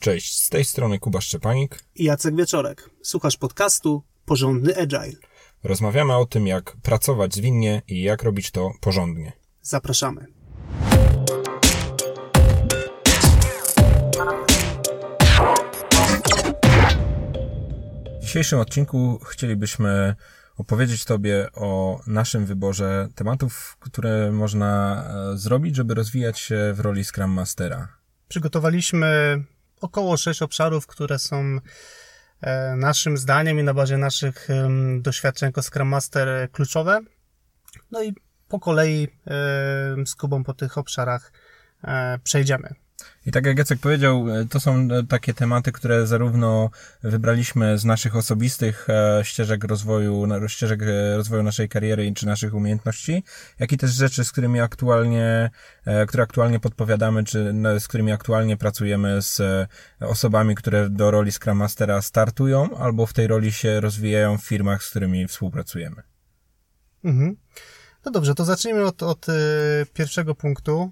Cześć, z tej strony Kuba Szczepanik i Jacek Wieczorek. Słuchasz podcastu Porządny Agile. Rozmawiamy o tym, jak pracować zwinnie i jak robić to porządnie. Zapraszamy. W dzisiejszym odcinku chcielibyśmy opowiedzieć Tobie o naszym wyborze tematów, które można e, zrobić, żeby rozwijać się w roli Scrum Mastera. Przygotowaliśmy około sześć obszarów, które są e, naszym zdaniem i na bazie naszych doświadczeń jako Scrum Master kluczowe. No i po kolei z Kubą po tych obszarach e, przejdziemy. I tak jak Jacek powiedział, e, to są e, takie tematy, które zarówno wybraliśmy z naszych osobistych e, ścieżek rozwoju, ścieżek rozwoju naszej kariery czy naszych umiejętności, jak i też rzeczy, z którymi aktualnie, które aktualnie podpowiadamy, czy z którymi aktualnie pracujemy z osobami, które do roli Scrum Mastera startują albo w tej roli się rozwijają w firmach, z którymi współpracujemy. Mhm. No dobrze, to zacznijmy od, od pierwszego punktu,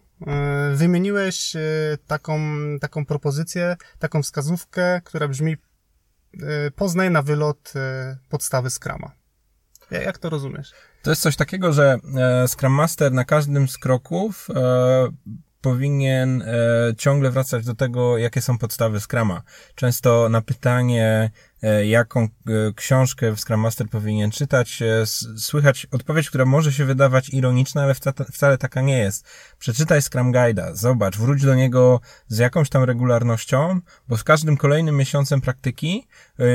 wymieniłeś e, taką, taką propozycję, taką wskazówkę, która brzmi e, poznaj na wylot podstawy Scrama. Jak to rozumiesz? To jest coś takiego, że Scrum Master na każdym z kroków powinien ciągle wracać do tego, jakie są podstawy Scrama. Często na pytanie, E, jaką e, książkę w Scrum Master powinien czytać, e, słychać odpowiedź, która może się wydawać ironiczna, ale wcale taka nie jest. Przeczytaj Scrum Guide'a, zobacz, wróć do niego z jakąś tam regularnością, bo z każdym kolejnym miesiącem praktyki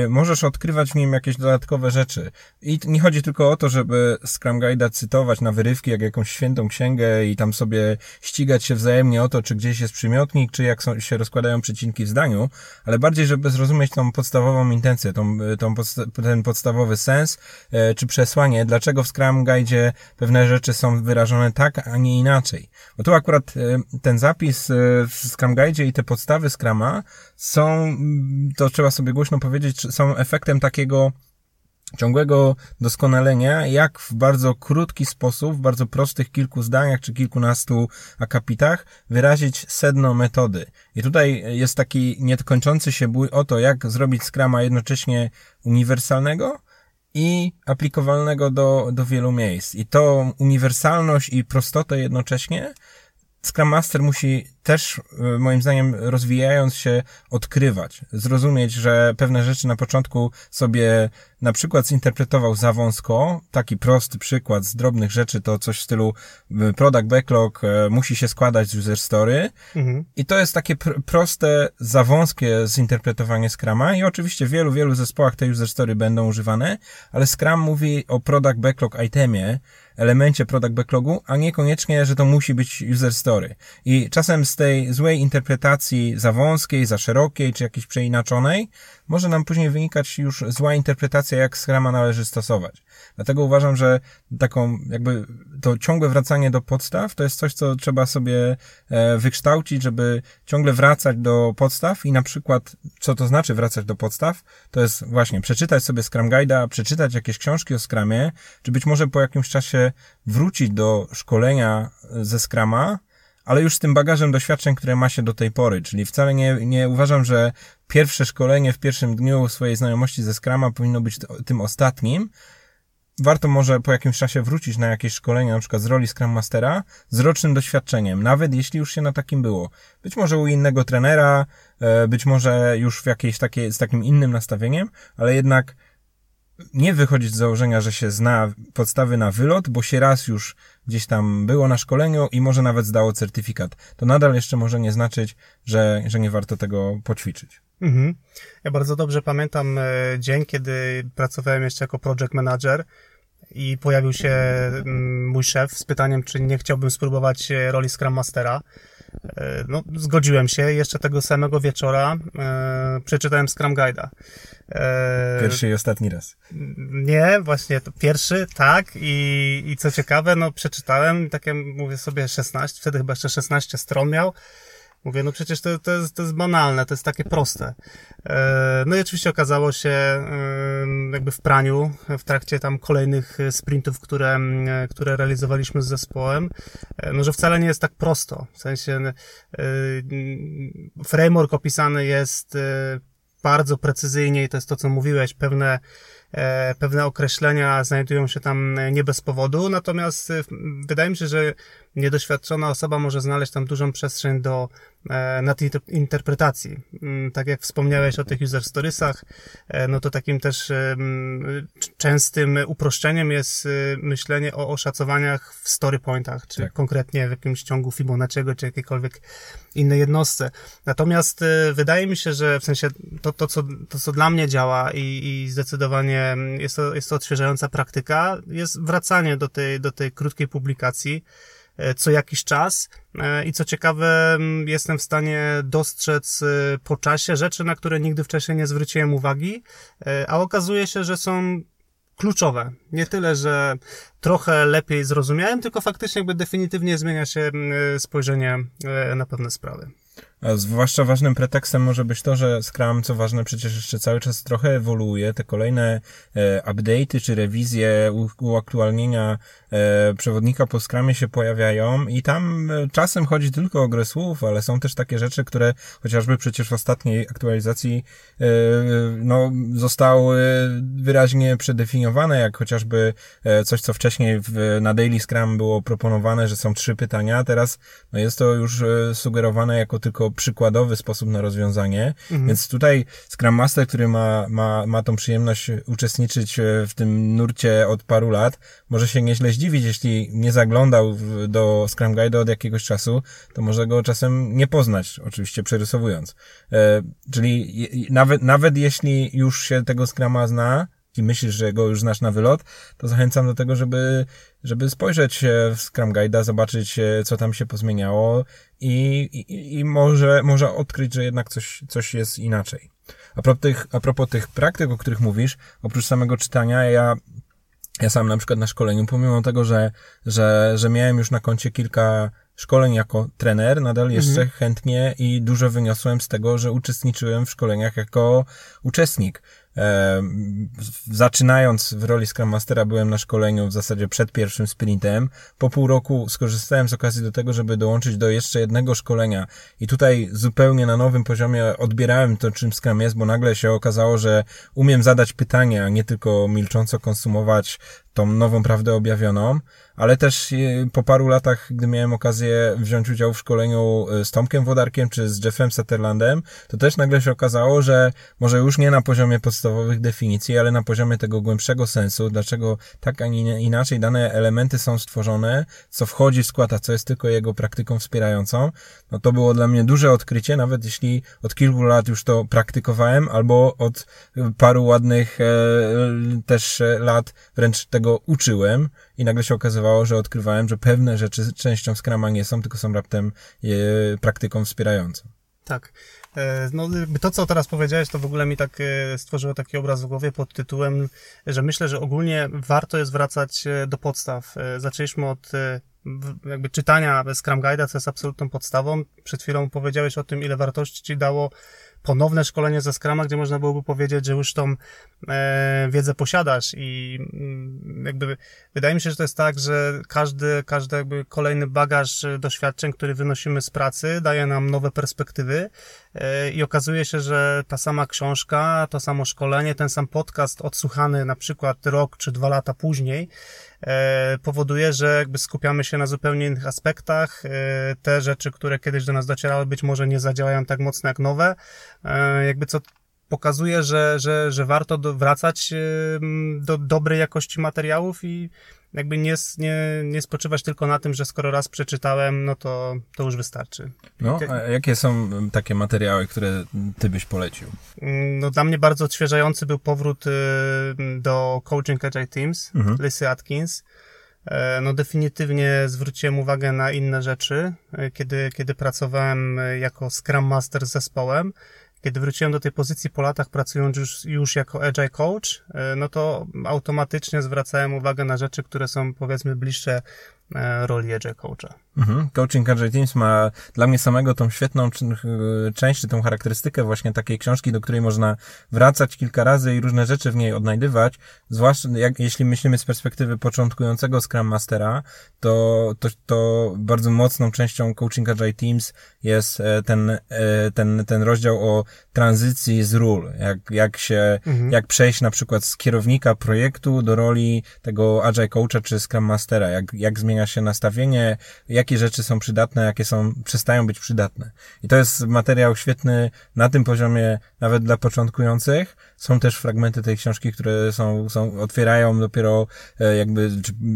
możesz odkrywać w nim jakieś dodatkowe rzeczy. I nie chodzi tylko o to, żeby Scrum Guide'a cytować na wyrywki jak jakąś świętą księgę i tam sobie ścigać się wzajemnie o to, czy gdzieś jest przymiotnik, czy jak są, się rozkładają przecinki w zdaniu, ale bardziej, żeby zrozumieć tą podstawową intencję tą, tą podsta- ten podstawowy sens e, czy przesłanie, dlaczego w Scrum Guide pewne rzeczy są wyrażone tak, a nie inaczej. Bo tu akurat e, ten zapis e, w Scrum Guide i te podstawy Scrama są, to trzeba sobie głośno powiedzieć, są efektem takiego ciągłego doskonalenia, jak w bardzo krótki sposób, w bardzo prostych kilku zdaniach czy kilkunastu akapitach wyrazić sedno metody. I tutaj jest taki niekończący się bój o to, jak zrobić Scrama jednocześnie uniwersalnego i aplikowalnego do, do wielu miejsc. I to uniwersalność i prostotę jednocześnie Scrum Master musi też, y, moim zdaniem, rozwijając się, odkrywać, zrozumieć, że pewne rzeczy na początku sobie na przykład zinterpretował za wąsko. Taki prosty przykład z drobnych rzeczy to coś w stylu y, product backlog y, musi się składać z user story. Mhm. I to jest takie pr proste, za wąskie zinterpretowanie Scrama i oczywiście w wielu, wielu zespołach te user story będą używane, ale Scrum mówi o product backlog itemie, elemencie product backlogu, a niekoniecznie, że to musi być user story. I czasem z tej złej interpretacji za wąskiej, za szerokiej, czy jakiejś przeinaczonej, może nam później wynikać już zła interpretacja, jak Scrama należy stosować. Dlatego uważam, że taką jakby to ciągłe wracanie do podstaw to jest coś, co trzeba sobie e, wykształcić, żeby ciągle wracać do podstaw i na przykład, co to znaczy wracać do podstaw, to jest właśnie przeczytać sobie Scrum Guide'a, przeczytać jakieś książki o Scrumie, czy być może po jakimś czasie wrócić do szkolenia ze Scrama, ale już z tym bagażem doświadczeń, które ma się do tej pory, czyli wcale nie, nie uważam, że pierwsze szkolenie w pierwszym dniu swojej znajomości ze Scrama powinno być tym ostatnim. Warto może po jakimś czasie wrócić na jakieś szkolenie, na przykład z roli Scrum Mastera, z rocznym doświadczeniem, nawet jeśli już się na takim było. Być może u innego trenera, e, być może już w jakiejś takiej, z takim innym nastawieniem, ale jednak nie wychodzić z założenia, że się zna podstawy na wylot, bo się raz już gdzieś tam było na szkoleniu i może nawet zdało certyfikat. To nadal jeszcze może nie znaczyć, że, że nie warto tego poćwiczyć. Mhm. Ja bardzo dobrze pamiętam e, dzień, kiedy pracowałem jeszcze jako project manager i pojawił się mm, mój szef z pytaniem, czy nie chciałbym spróbować e, roli Scrum Mastera. E, no, zgodziłem się. Jeszcze tego samego wieczora e, przeczytałem Scrum Guide'a. E, pierwszy i ostatni raz. Nie, właśnie to pierwszy, tak. I, I co ciekawe, no przeczytałem, takie mówię sobie 16, wtedy chyba jeszcze 16 stron miał. Mówię, no przecież to, to, jest, to jest banalne, to jest takie proste. E, no i oczywiście okazało się e, jakby w praniu, w trakcie tam kolejnych sprintów, które, które realizowaliśmy z zespołem, no że wcale nie jest tak prosto. W sensie framework opisany jest bardzo precyzyjnie i to jest to, co mówiłeś, pewne E, pewne określenia znajdują się tam nie bez powodu, natomiast e, wydaje mi się, że niedoświadczona osoba może znaleźć tam dużą przestrzeń do e, nadinterpretacji. Mm, tak jak wspomniałeś o tych user storiesach, no to takim też częstym uproszczeniem jest myślenie o oszacowaniach w story pointach, czy tak. konkretnie w jakimś ciągu Fibonacciego, czy jakiejkolwiek innej jednostce. Natomiast wydaje mi się, że w sensie to, to, co, to co dla mnie działa i, i zdecydowanie jest to, jest to odświeżająca praktyka, jest wracanie do tej, do tej krótkiej publikacji e, co jakiś czas e, i co ciekawe jestem w stanie dostrzec e, po czasie rzeczy, na które nigdy wcześniej nie zwróciłem uwagi, a okazuje się, że są kluczowe. Nie tyle, że trochę lepiej zrozumiałem, tylko faktycznie jakby definitywnie zmienia się spojrzenie na pewne sprawy. A zwłaszcza ważnym pretekstem może być to, że Scrum, co ważne, przecież jeszcze cały czas trochę ewoluuje. Te kolejne e, update'y czy rewizje, u, uaktualnienia e, przewodnika po Scrumie się pojawiają i tam e, czasem chodzi tylko o grę słów, ale są też takie rzeczy, które chociażby przecież w ostatniej aktualizacji e, no, zostały wyraźnie przedefiniowane, jak chociażby e, coś, co wcześniej w, na Daily Scrum było proponowane, że są trzy pytania, teraz no, jest to już e, sugerowane jako tylko przykładowy sposób na rozwiązanie. Mhm. Więc tutaj Scrum Master, który ma, ma, ma tą przyjemność uczestniczyć e, w tym nurcie od paru lat, może się nieźle zdziwić, jeśli nie zaglądał do Scrum Guide od jakiegoś czasu, to może go czasem nie poznać, oczywiście przerysowując. E, czyli nawet, nawet jeśli już się tego Scruma zna, i myślisz, że go już znasz na wylot, to zachęcam do tego, żeby, żeby spojrzeć w Scrum Guide'a, zobaczyć, co tam się pozmieniało i, i, i może, może odkryć, że jednak coś, coś jest inaczej. A propos, tych, a propos tych praktyk, o których mówisz, oprócz samego czytania, ja, ja sam na przykład na szkoleniu, pomimo tego, że, że, że miałem już na koncie kilka szkoleń jako trener, nadal jeszcze mhm. chętnie i dużo wyniosłem z tego, że uczestniczyłem w szkoleniach jako uczestnik. Zaczynając w roli Scrum Mastera byłem na szkoleniu w zasadzie przed pierwszym sprintem. Po pół roku skorzystałem z okazji do tego, żeby dołączyć do jeszcze jednego szkolenia i tutaj zupełnie na nowym poziomie odbierałem to, czym Scrum jest, bo nagle się okazało, że umiem zadać pytania, a nie tylko milcząco konsumować tą nową prawdę objawioną, ale też e, po paru latach, gdy miałem okazję wziąć udział w szkoleniu e, z Tomkiem Wodarkiem czy z Jeffem Sutherlandem, to też nagle się okazało, że może już nie na poziomie podstawowych definicji, ale na poziomie tego głębszego sensu, dlaczego tak, a nie inaczej dane elementy są stworzone, co wchodzi w skład, a co jest tylko jego praktyką wspierającą, no to było dla mnie duże odkrycie, nawet jeśli od kilku lat już to praktykowałem, albo od paru ładnych e, też lat wręcz tego tego uczyłem i nagle się okazywało, że odkrywałem, że pewne rzeczy częścią Scrama nie są, tylko są raptem je, praktyką wspierającą. Tak. E, no, to, co teraz powiedziałeś, to w ogóle mi tak e, stworzyło taki obraz w głowie pod tytułem, że myślę, że ogólnie warto jest wracać e, do podstaw. Zaczęliśmy od jakby czytania Scrum Guide'a, co jest absolutną podstawą. Przed chwilą powiedziałeś o tym, ile wartości ci dało ponowne szkolenie ze Scrama, gdzie można byłoby powiedzieć, że już tą e, wiedzę posiadasz i mm, jakby wydaje mi się, że to jest tak, że każdy, każdy jakby kolejny bagaż doświadczeń, który wynosimy z pracy, daje nam nowe perspektywy i okazuje się, że ta sama książka, to samo szkolenie, ten sam podcast odsłuchany na przykład rok czy dwa lata później, e, powoduje, że jakby skupiamy się na zupełnie innych aspektach. E, te rzeczy, które kiedyś do nas docierały, być może nie zadziałają tak mocno jak nowe. E, jakby co pokazuje, że, że, że warto wracać do dobrej jakości materiałów i jakby nie, nie, nie spoczywać tylko na tym, że skoro raz przeczytałem, no to, to już wystarczy. No, a jakie są takie materiały, które ty byś polecił? Mm, no dla mnie bardzo odświeżający był powrót do Coaching Agile Teams, mhm. Lysy Atkins. E, no definitywnie zwróciłem uwagę na inne rzeczy, e, kiedy, kiedy pracowałem jako Scrum Master z zespołem. Kiedy wróciłem do tej pozycji po latach, pracując już, już jako Agile Coach, e, no to automatycznie zwracałem uwagę na rzeczy, które są powiedzmy bliższe roli Agile Coacha. Mhm. Coaching Agile Teams ma dla mnie samego tą świetną część, czy tą charakterystykę właśnie takiej książki, do której można wracać kilka razy i różne rzeczy w niej odnajdywać, zwłaszcza jak, jeśli myślimy z perspektywy początkującego Scrum Mastera, to, to, to bardzo mocną częścią Coaching Agile Teams jest e, ten, e, ten, ten rozdział o tranzycji z ról, jak, jak się, mhm. jak przejść na przykład z kierownika projektu do roli tego Agile Coacha czy Scrum Mastera, jak, jak zmienia się nastawienie, jak jakie rzeczy są przydatne, jakie są, przestają być przydatne. I to jest materiał świetny na tym poziomie, nawet dla początkujących. Są też fragmenty tej książki, które są, są otwierają dopiero, e, jakby,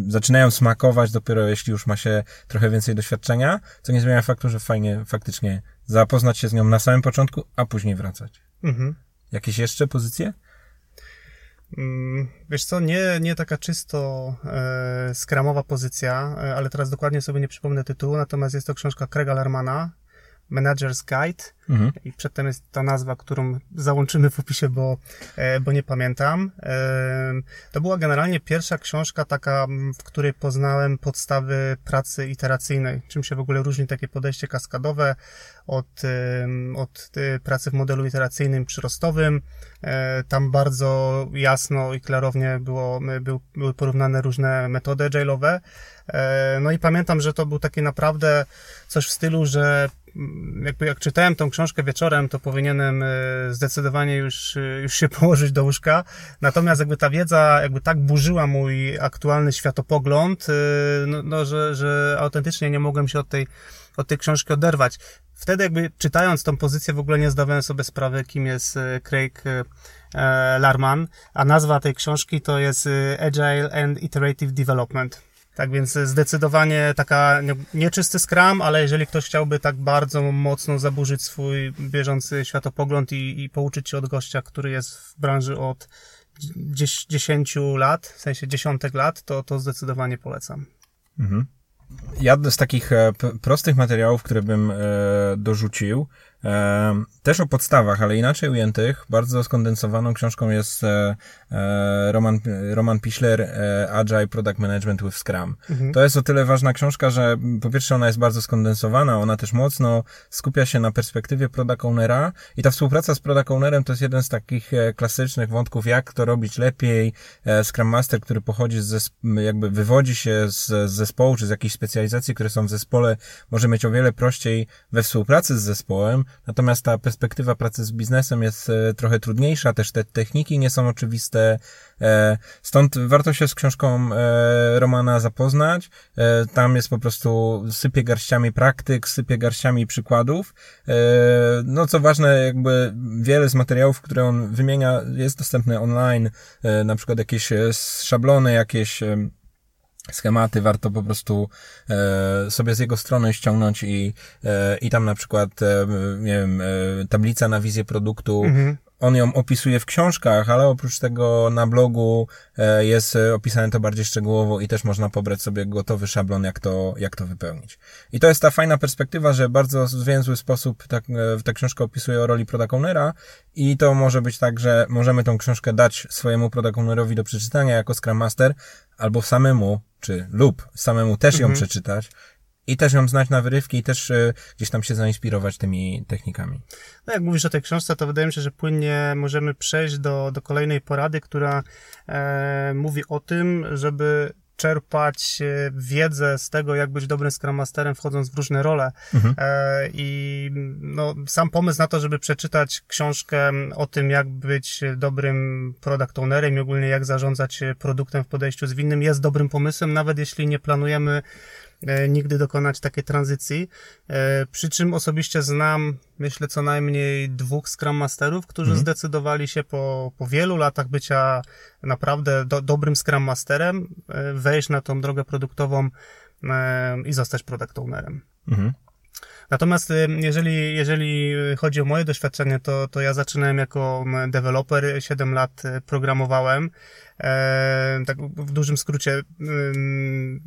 zaczynają smakować dopiero, jeśli już ma się trochę więcej doświadczenia, co nie zmienia faktu, że fajnie faktycznie zapoznać się z nią na samym początku, a później wracać. Mhm. Jakieś jeszcze pozycje? Mm, wiesz co, nie, nie taka czysto e, skramowa pozycja, e, ale teraz dokładnie sobie nie przypomnę tytułu, natomiast jest to książka Craiga Larmana, Manager's Guide mhm. i przedtem jest ta nazwa, którą załączymy w opisie, bo, e, bo nie pamiętam. E, to była generalnie pierwsza książka taka, w której poznałem podstawy pracy iteracyjnej, czym się w ogóle różni takie podejście kaskadowe od, od e, pracy w modelu iteracyjnym przyrostowym. Tam bardzo jasno i klarownie było, były porównane różne metody agile'owe. No i pamiętam, że to był taki naprawdę coś w stylu, że jakby jak czytałem tą książkę wieczorem, to powinienem e, zdecydowanie już, e, już się położyć do łóżka. Natomiast jakby ta wiedza jakby tak burzyła mój aktualny światopogląd, e, no, no że, że autentycznie nie mogłem się od tej, od tej książki oderwać. Wtedy jakby czytając tą pozycję w ogóle nie zdawałem sobie sprawy, kim jest Craig Larman, a nazwa tej książki to jest Agile and Iterative Development. Tak więc zdecydowanie taka nieczysty skram, ale jeżeli ktoś chciałby tak bardzo mocno zaburzyć swój bieżący światopogląd i, i pouczyć się od gościa, który jest w branży od 10 lat, w sensie dziesiątek lat, to, to zdecydowanie polecam. Mhm. Ja z takich e, prostych materiałów, które bym e, dorzucił, e, też o podstawach, ale inaczej ujętych, bardzo skondensowaną książką jest Roman, Roman Pichler Agile Product Management with Scrum. Mhm. To jest o tyle ważna książka, że po pierwsze ona jest bardzo skondensowana, ona też mocno skupia się na perspektywie product ownera i ta współpraca z product ownerem to jest jeden z takich klasycznych wątków, jak to robić lepiej. Scrum Master, który pochodzi z, jakby wywodzi się z, zespołu, czy z jakiejś specjalizacji, które są w zespole, może mieć o wiele prościej we współpracy z zespołem, natomiast ta perspektywa pracy z biznesem jest e, trochę trudniejsza, też te techniki nie są oczywiste, e, stąd warto się z książką e, Romana zapoznać. Tam jest po prostu sypie garściami praktyk, sypie garściami przykładów. No co ważne, jakby wiele z materiałów, które on wymienia jest dostępne online, na przykład jakieś szablony, jakieś schematy warto po prostu e, sobie z jego strony ściągnąć i, e, i tam na przykład, e, nie wiem, e, tablica na wizję produktu, mhm. On ją opisuje w książkach, ale oprócz tego na blogu e, jest opisane to bardziej szczegółowo i też można pobrać sobie gotowy szablon, jak to, jak to wypełnić. I to jest ta fajna perspektywa, że bardzo w zwięzły sposób tak, e, ta książka opisuje o roli product ownera i to może być tak, że możemy tą książkę dać swojemu product ownerowi do przeczytania jako Scrum Master, albo samemu czy lub samemu też ją mhm. przeczytać i też ją znać na wyrywki i też y, gdzieś tam się zainspirować tymi technikami. No jak mówisz o tej książce, to wydaje mi się, że płynnie możemy przejść do, do kolejnej porady, która e, mówi o tym, żeby czerpać e, wiedzę z tego, jak być dobrym Scrum Masterem, wchodząc w różne role. Mhm. E, I no, sam pomysł na to, żeby przeczytać książkę o tym, jak być dobrym product ownerem i ogólnie jak zarządzać produktem w podejściu zwinnym jest dobrym pomysłem, nawet jeśli nie planujemy nigdy dokonać takiej tranzycji. E, przy czym osobiście znam, myślę, co najmniej dwóch Scrum Masterów, którzy mhm. zdecydowali się po, po wielu latach bycia naprawdę do, dobrym Scrum Masterem e, wejść na tą drogę produktową i zostać product ownerem. Mhm. Natomiast jeżeli, jeżeli chodzi o moje doświadczenie, to, to ja zaczynałem jako deweloper, 7 lat programowałem E, tak w dużym skrócie,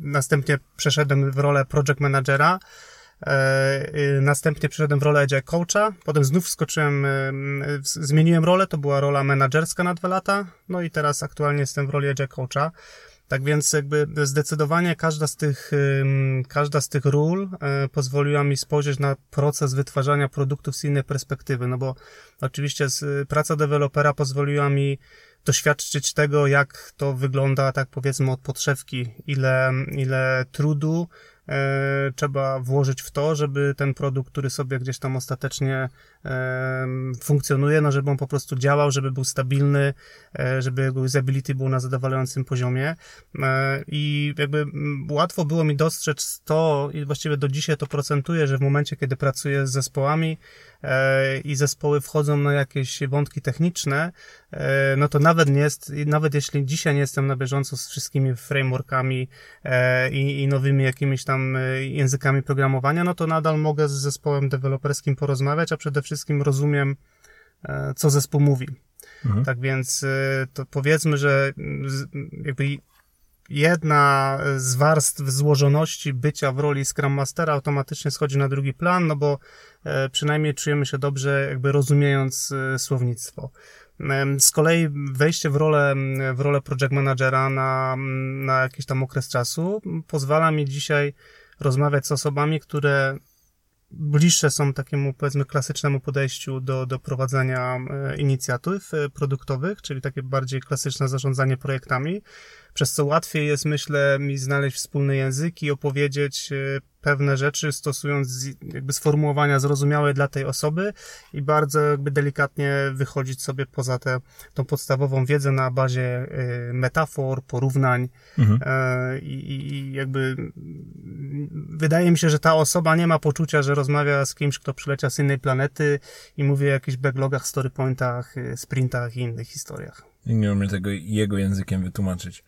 następnie przeszedłem w rolę project managera, e, następnie przeszedłem w rolę agile coacha, potem znów wskoczyłem, zmieniłem rolę, to była rola menedżerska na dwa lata, no i teraz aktualnie jestem w roli agile coacha. Tak więc jakby zdecydowanie każda z tych, każda z tych ról e, pozwoliła mi spojrzeć na proces wytwarzania produktów z innej perspektywy, no bo oczywiście praca dewelopera pozwoliła mi doświadczyć tego, jak to wygląda, tak powiedzmy, od podszewki, ile, ile trudu, E, trzeba włożyć w to, żeby ten produkt, który sobie gdzieś tam ostatecznie funkcjonuje, no żeby on po prostu działał, żeby był stabilny, e, żeby jego usability był na zadowalającym poziomie. I jakby łatwo było mi dostrzec to i właściwie do dzisiaj to procentuje, że w momencie, kiedy pracuję z zespołami i zespoły wchodzą na jakieś wątki techniczne, no to nawet nie jest, nawet jeśli dzisiaj nie jestem na bieżąco z wszystkimi frameworkami i, i nowymi jakimiś tam językami programowania, no to nadal mogę z zespołem deweloperskim porozmawiać, a przede wszystkim rozumiem, e, co zespół mówi. Mhm. Tak więc y, to powiedzmy, że jakby jedna z warstw złożoności bycia w roli Scrum Mastera automatycznie schodzi na drugi plan, no bo e, przynajmniej czujemy się dobrze, jakby rozumiejąc e, słownictwo. Z kolei wejście w rolę, w rolę project managera na, na jakiś tam okres czasu pozwala mi dzisiaj rozmawiać z osobami, które bliższe są takiemu, powiedzmy, klasycznemu podejściu do, do prowadzenia e, inicjatyw e, produktowych, czyli takie bardziej klasyczne zarządzanie projektami, przez co łatwiej jest, myślę, mi znaleźć wspólny język i opowiedzieć e, pewne rzeczy, stosując jakby sformułowania zrozumiałe dla tej osoby i bardzo jakby delikatnie wychodzić sobie poza tę tą podstawową wiedzę na bazie y, metafor, porównań mhm. E, i, i jakby wydaje mi się, że ta osoba nie ma poczucia, że rozmawia z kimś, kto przyleciał z innej planety i mówi o jakichś backlogach, storypointach, sprintach i innych historiach. I nie umiem tego jego językiem wytłumaczyć.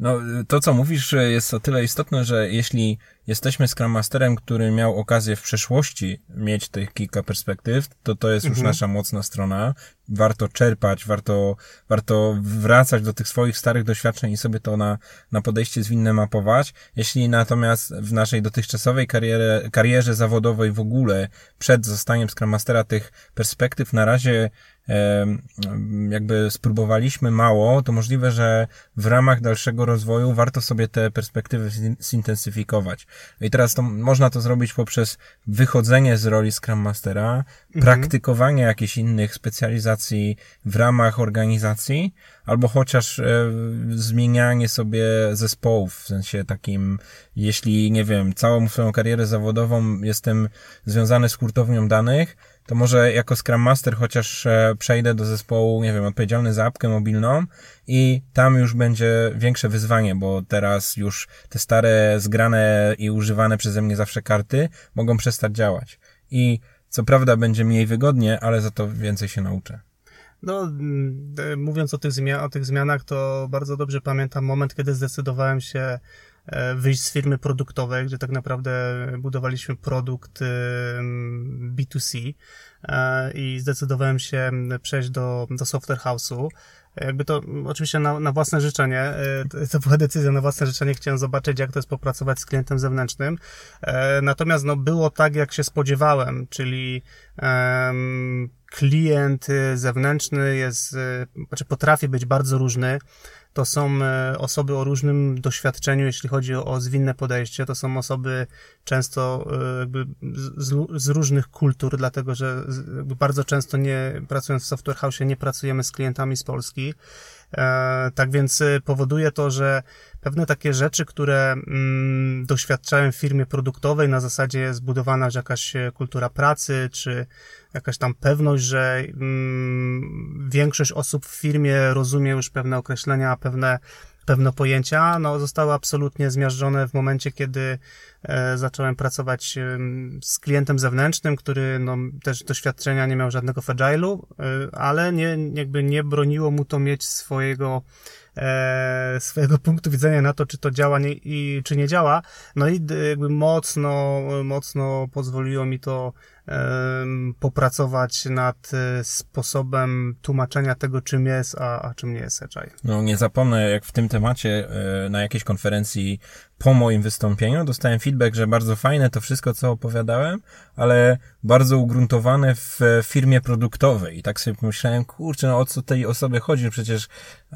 No, to co mówisz jest o tyle istotne, że jeśli jesteśmy Scrum Masterem, który miał okazję w przeszłości mieć tych kilka perspektyw, to to jest mhm. już nasza mocna strona. Warto czerpać, warto, warto wracać do tych swoich starych doświadczeń i sobie to na, na podejście zwinne mapować. Jeśli natomiast w naszej dotychczasowej karierze, karierze zawodowej w ogóle przed zostaniem Scrum Mastera tych perspektyw na razie jakby spróbowaliśmy mało, to możliwe, że w ramach dalszego rozwoju warto sobie te perspektywy zintensyfikować. I teraz to, można to zrobić poprzez wychodzenie z roli Scrum Mastera, mhm. praktykowanie jakichś innych specjalizacji w ramach organizacji, albo chociaż e, zmienianie sobie zespołów, w sensie takim, jeśli, nie wiem, całą swoją karierę zawodową jestem związany z hurtownią danych, to może jako Scrum Master chociaż e, przejdę do zespołu, nie wiem, odpowiedzialny za apkę mobilną i tam już będzie większe wyzwanie, bo teraz już te stare, zgrane i używane przeze mnie zawsze karty mogą przestać działać. I co prawda będzie mniej wygodnie, ale za to więcej się nauczę. No, mm, mówiąc o tych, o tych zmianach, to bardzo dobrze pamiętam moment, kiedy zdecydowałem się E, wyjść z firmy produktowej, gdzie tak naprawdę budowaliśmy produkt B2C e, i zdecydowałem się przejść do, do software house'u. Jakby to oczywiście na, na własne życzenie, e, to była decyzja na własne życzenie, chciałem zobaczyć, jak to jest popracować z klientem zewnętrznym. Natomiast no, było tak, jak się spodziewałem, czyli um, klient zewnętrzny jest, znaczy potrafi być bardzo różny to są e, osoby o różnym doświadczeniu, jeśli chodzi o, zwinne podejście. To są osoby często e, jakby z, z różnych kultur, dlatego że bardzo często nie, pracując w Software House, nie pracujemy z klientami z Polski. E, tak więc powoduje to, że pewne takie rzeczy, które mm, doświadczałem w firmie produktowej, na zasadzie jest zbudowana jakaś kultura pracy, czy jakaś tam pewność, że mm, większość osób w firmie rozumie już pewne określenia, pewne pewne pojęcia, no, zostały absolutnie zmiażdżone w momencie, kiedy e, zacząłem pracować e, z klientem zewnętrznym, który no, też doświadczenia nie miał żadnego w agile'u, e, ale nie, jakby nie broniło mu to mieć swojego e, swojego punktu widzenia na to, czy to działa nie, i czy nie działa. No i jakby mocno, mocno pozwoliło mi to popracować nad e, sposobem tłumaczenia tego, czym jest, a, a czym nie jest agile. No nie zapomnę, jak w tym temacie e, na jakiejś konferencji po moim wystąpieniu dostałem feedback, że bardzo fajne to wszystko, co opowiadałem, ale bardzo ugruntowane w firmie produktowej. I tak sobie pomyślałem, kurczę, no o co tej osobie chodzi? No przecież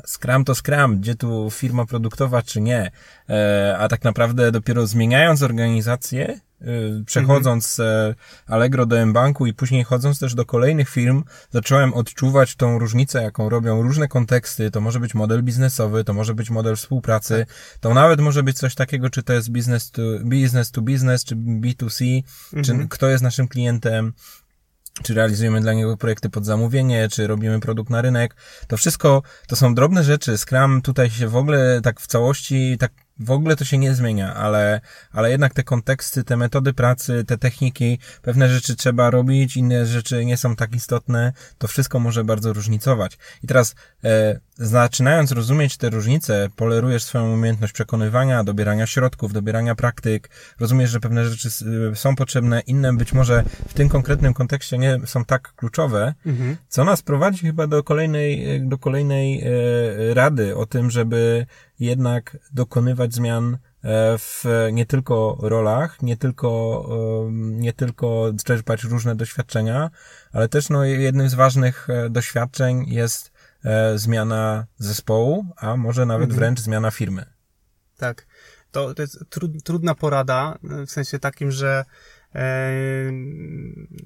Scrum to Scrum, gdzie tu firma produktowa, czy nie? E, a tak naprawdę dopiero zmieniając organizację, Y, przechodząc z e, Allegro do M-Banku i później chodząc też do kolejnych firm, zacząłem odczuwać tą różnicę, jaką robią różne konteksty. To może być model biznesowy, to może być model współpracy, tak. to nawet może być coś takiego, czy to jest business to business, to business czy B2C, mhm. czy kto jest naszym klientem, czy realizujemy dla niego projekty pod zamówienie, czy robimy produkt na rynek. To wszystko to są drobne rzeczy. Scrum tutaj się w ogóle tak w całości tak w ogóle to się nie zmienia, ale, ale jednak te konteksty, te metody pracy, te techniki, pewne rzeczy trzeba robić, inne rzeczy nie są tak istotne, to wszystko może bardzo różnicować. I teraz, e, zaczynając rozumieć te różnice, polerujesz swoją umiejętność przekonywania, dobierania środków, dobierania praktyk, rozumiesz, że pewne rzeczy są potrzebne, inne być może w tym konkretnym kontekście nie są tak kluczowe, mhm. co nas prowadzi chyba do kolejnej, do kolejnej e, rady o tym, żeby jednak dokonywać zmian e, w nie tylko rolach, nie tylko, nie tylko czerpać różne doświadczenia, ale też no, jednym z ważnych e, doświadczeń jest e, zmiana zespołu, a może nawet mhm. wręcz zmiana firmy. Tak. To, to jest trudna porada, w sensie takim, że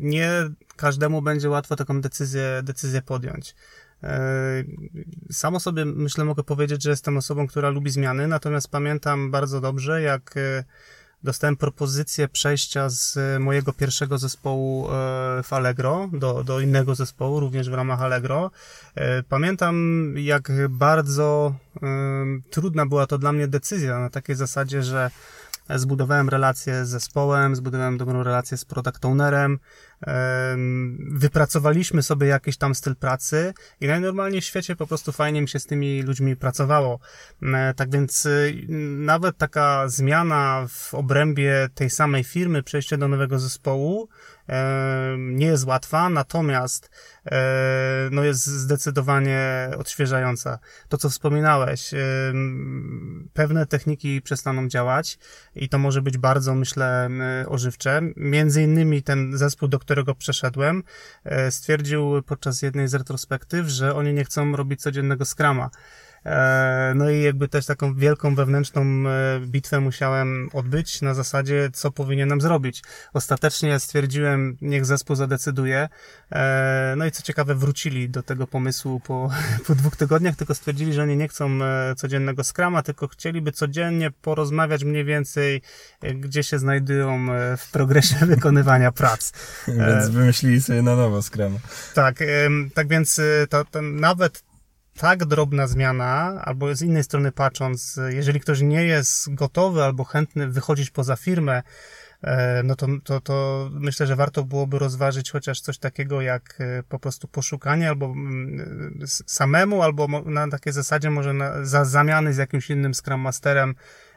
nie każdemu będzie łatwo taką decyzję, decyzję podjąć. E, samo sobie myślę, mogę powiedzieć, że jestem osobą, która lubi zmiany, natomiast pamiętam bardzo dobrze, jak e, dostałem propozycję przejścia z mojego pierwszego zespołu e, w Allegro do, do innego zespołu, również w ramach Allegro. Pamiętam, jak bardzo trudna była to dla mnie decyzja na takiej zasadzie, że zbudowałem relację z zespołem, zbudowałem dobrą relację z product ownerem, wypracowaliśmy sobie jakiś tam styl pracy i najnormalniej w świecie po prostu fajnie mi się z tymi ludźmi pracowało. E, tak więc y, nawet taka zmiana w obrębie tej samej firmy, przejście do nowego zespołu, nie jest łatwa, natomiast no jest zdecydowanie odświeżająca. To, co wspominałeś, pewne techniki przestaną działać i to może być bardzo, myślę, ożywcze. Między innymi ten zespół, do którego przeszedłem, e, stwierdził podczas jednej z retrospektyw, że oni nie chcą robić codziennego skrama. E, no i jakby też taką wielką wewnętrzną e, bitwę musiałem odbyć na zasadzie, co powinienem zrobić. Ostatecznie stwierdziłem, niech zespół zadecyduje. E, no i co ciekawe, wrócili do tego pomysłu po, po dwóch tygodniach, tylko stwierdzili, że oni nie chcą codziennego skrama, tylko chcieliby codziennie porozmawiać mniej więcej, gdzie się znajdują w progresie wykonywania prac. Więc wymyślili sobie na nowo skrama. Tak, tak więc to, to nawet tak drobna zmiana, albo z innej strony patrząc, jeżeli ktoś nie jest gotowy albo chętny wychodzić poza firmę, e, no to, to, to myślę, że warto byłoby rozważyć chociaż coś takiego jak e, po prostu poszukanie albo mm, samemu, albo na takiej zasadzie może na, za zamiany z jakimś innym Scrum Masterem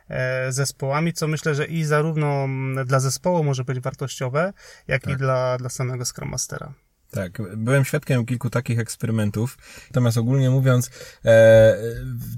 e, zespołami, co myślę, że i zarówno mm, dla zespołu może być wartościowe, jak tak. i dla, dla samego Scrum Mastera. Tak, byłem świadkiem kilku takich eksperymentów. Natomiast ogólnie mówiąc, e,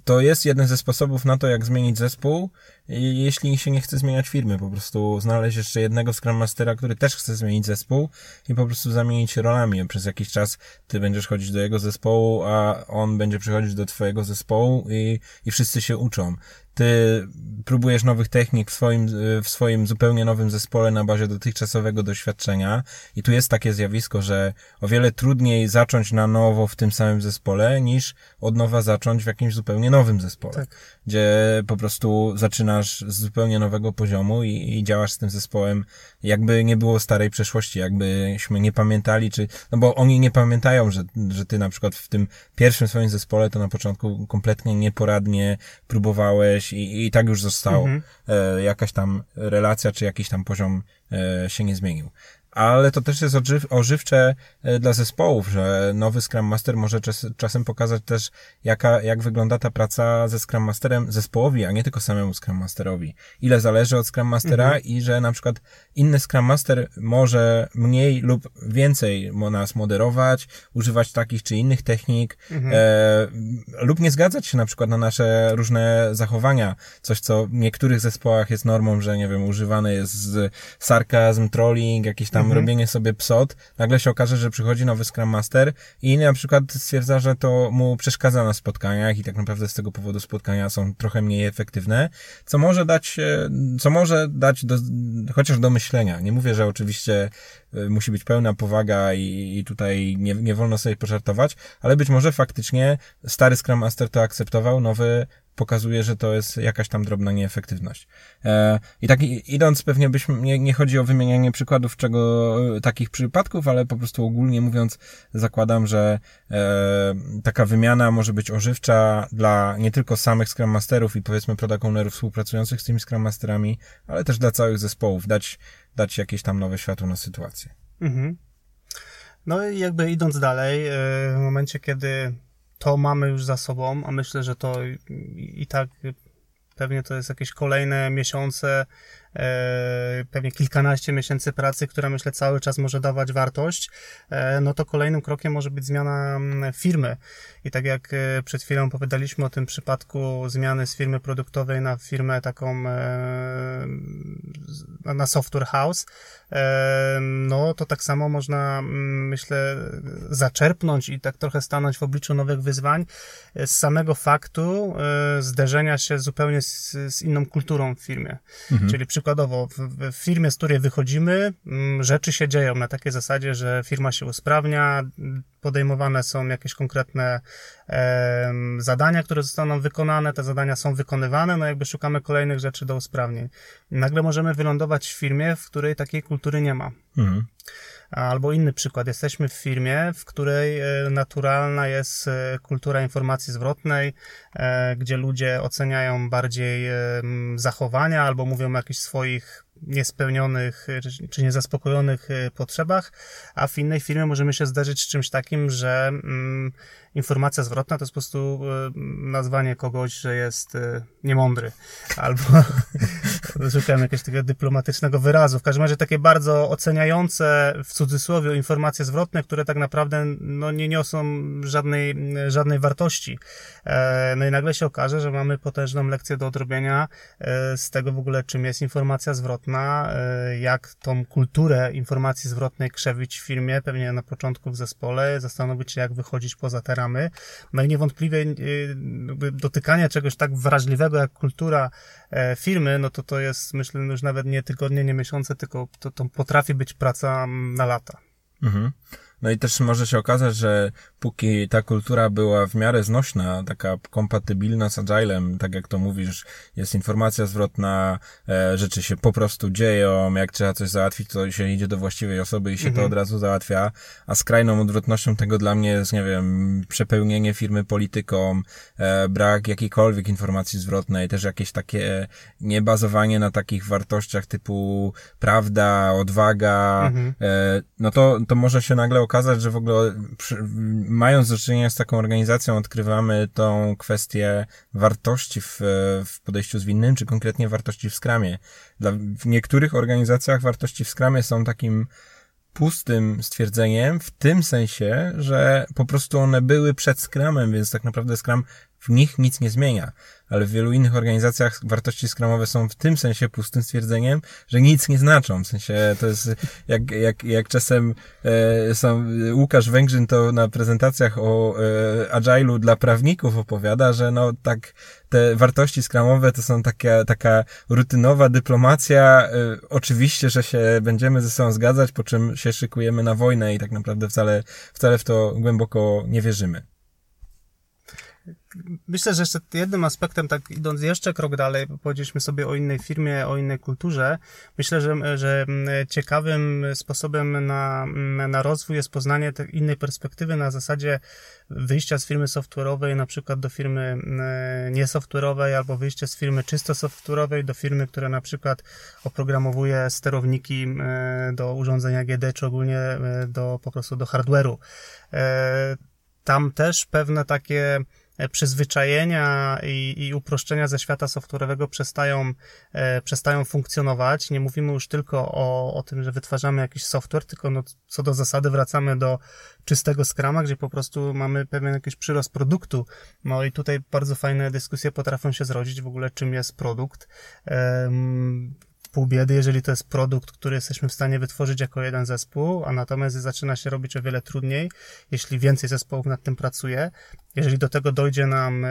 to jest jeden ze sposobów na to, jak zmienić zespół, jeśli się nie chce zmieniać firmy. Po prostu znaleźć jeszcze jednego Scrum Mastera, który też chce zmienić zespół i po prostu zamienić rolami. Przez jakiś czas ty będziesz chodzić do jego zespołu, a on będzie przychodzić do twojego zespołu i, i wszyscy się uczą ty próbujesz nowych technik w swoim, w swoim zupełnie nowym zespole na bazie dotychczasowego doświadczenia i tu jest takie zjawisko, że o wiele trudniej zacząć na nowo w tym samym zespole niż od nowa zacząć w jakimś zupełnie nowym zespole. Tak. Gdzie po prostu zaczynasz z zupełnie nowego poziomu i, i działasz z tym zespołem jakby nie było starej przeszłości, jakbyśmy nie pamiętali, czy, no bo oni nie pamiętają, że, że ty na przykład w tym pierwszym swoim zespole to na początku kompletnie nieporadnie próbowałeś i, i tak już zostało. Mhm. E, jakaś tam relacja, czy jakiś tam poziom e, się nie zmienił. Ale to też jest ożyw, ożywcze e, dla zespołów, że nowy Scrum Master może czas, czasem pokazać też, jaka, jak wygląda ta praca ze Scrum Masterem zespołowi, a nie tylko samemu Scrum Masterowi. Ile zależy od Scrum Mastera mhm. i że na przykład inny Scrum Master może mniej lub więcej nas moderować, używać takich czy innych technik, mhm. e, lub nie zgadzać się na przykład na nasze różne zachowania. Coś, co w niektórych zespołach jest normą, że nie wiem, używane jest sarkazm, trolling, jakieś tam mhm. robienie sobie psot, nagle się okaże, że przychodzi nowy Scrum Master i na przykład stwierdza, że to mu przeszkadza na spotkaniach i tak naprawdę z tego powodu spotkania są trochę mniej efektywne, co może dać, co może dać do, chociaż do myślenia. Nie mówię, że oczywiście e, musi być pełna powaga i, i tutaj nie, nie wolno sobie pożartować, ale być może faktycznie stary Scrum Master to akceptował, nowy pokazuje, że to jest jakaś tam drobna nieefektywność. E, I tak idąc, pewnie byśmy, nie, nie chodzi o wymienianie przykładów czego, takich przypadków, ale po prostu ogólnie mówiąc, zakładam, że e, taka wymiana może być ożywcza dla nie tylko samych Scrum Masterów i powiedzmy product ownerów współpracujących z tymi Scrum Masterami, ale też dla całych zespołów, dać, dać jakieś tam nowe światło na sytuację. Mhm. No i jakby idąc dalej, e, w momencie, kiedy to mamy już za sobą, a myślę, że to i, tak pewnie to jest jakieś kolejne miesiące pewnie kilkanaście miesięcy pracy, która myślę cały czas może dawać wartość, e, no to kolejnym krokiem może być zmiana mm, firmy. I tak jak e, przed chwilą opowiadaliśmy o tym przypadku zmiany z firmy produktowej na firmę taką na software house, no to tak samo można, mm, myślę, zaczerpnąć i tak trochę stanąć w obliczu nowych wyzwań z samego faktu zderzenia się zupełnie z, z inną kulturą w firmie. Mhm. Czyli przy przykładowo w, firmie, z której wychodzimy, mm, rzeczy się dzieją na takiej zasadzie, że firma się usprawnia, podejmowane są jakieś konkretne e, zadania, które zostaną wykonane, te zadania są wykonywane, no jakby szukamy kolejnych rzeczy do usprawnień. Nagle możemy wylądować w firmie, w której takiej kultury nie ma. Mhm. Albo inny przykład. Jesteśmy w firmie, w której e, naturalna jest e, kultura informacji zwrotnej, e, gdzie ludzie oceniają bardziej zachowania albo mówią o jakichś swoich niespełnionych czy niezaspokojonych potrzebach, a w innej firmie możemy się zdarzyć z czymś takim, że mm, informacja zwrotna to jest po prostu e, nazwanie kogoś, że jest e, niemądry. Albo szukałem jakiegoś takiego dyplomatycznego wyrazu. W każdym razie takie bardzo oceniające w cudzysłowie informacje zwrotne, które tak naprawdę no, nie niosą żadnej, żadnej wartości. E, no i nagle się okaże, że mamy potężną lekcję do odrobienia z tego w ogóle, czym jest informacja zwrotna, jak tą kulturę informacji zwrotnej krzewić w firmie, pewnie na początku w zespole, zastanowić się, jak wychodzić poza te ramy. No i niewątpliwie y, dotykanie czegoś tak wrażliwego jak kultura e, firmy, no to to jest myślę już nawet nie tygodnie, nie miesiące, tylko to, to potrafi być praca na lata. Mhm. No i też może się okazać, że póki ta kultura była w miarę znośna, taka kompatybilna z Agilem, tak jak to mówisz, jest informacja zwrotna, e, rzeczy się po prostu dzieją, jak trzeba coś załatwić, to się idzie do właściwej osoby i się mhm. to od razu załatwia, a skrajną odwrotnością tego dla mnie jest, nie wiem, przepełnienie firmy polityką, e, brak jakiejkolwiek informacji zwrotnej, też jakieś takie niebazowanie na takich wartościach typu prawda, odwaga, mhm. e, no to, to może się nagle okazać, że w ogóle przy, mając do czynienia z taką organizacją, odkrywamy tą kwestię wartości w, w podejściu zwinnym, czy konkretnie wartości w skramie. Dla, w niektórych organizacjach wartości w skramie są takim pustym stwierdzeniem, w tym sensie, że po prostu one były przed skramem, więc tak naprawdę skram w nich nic nie zmienia ale w wielu innych organizacjach wartości skramowe są w tym sensie pustym stwierdzeniem, że nic nie znaczą. W sensie to jest jak, jak, jak czasem e, sam Łukasz Węgrzyn to na prezentacjach o e, Agile'u dla prawników opowiada, że no tak te wartości skramowe to są taka, taka rutynowa dyplomacja. E, oczywiście, że się będziemy ze sobą zgadzać, po czym się szykujemy na wojnę i tak naprawdę wcale, wcale w to głęboko nie wierzymy. Myślę, że jeszcze jednym aspektem, tak idąc jeszcze krok dalej, powiedzieliśmy sobie o innej firmie, o innej kulturze, myślę, że, że ciekawym sposobem na, na rozwój jest poznanie tej innej perspektywy na zasadzie wyjścia z firmy software'owej na przykład do firmy niesoftware'owej albo wyjście z firmy czysto software'owej do firmy, która na przykład oprogramowuje sterowniki do urządzenia GD, czy ogólnie do, po prostu do hardware'u. E, tam też pewne takie E, przyzwyczajenia i, i uproszczenia ze świata software'owego przestają, e, przestają funkcjonować. Nie mówimy już tylko o, o tym, że wytwarzamy jakiś software, tylko no, co do zasady wracamy do czystego Scrama, gdzie po prostu mamy pewien jakiś przyrost produktu. No i tutaj bardzo fajne dyskusje potrafią się zrodzić w ogóle, czym jest produkt pół biedy, jeżeli to jest produkt, który jesteśmy w stanie wytworzyć jako jeden zespół, a natomiast zaczyna się robić o wiele trudniej, jeśli więcej zespołów nad tym pracuje. Jeżeli do tego dojdzie nam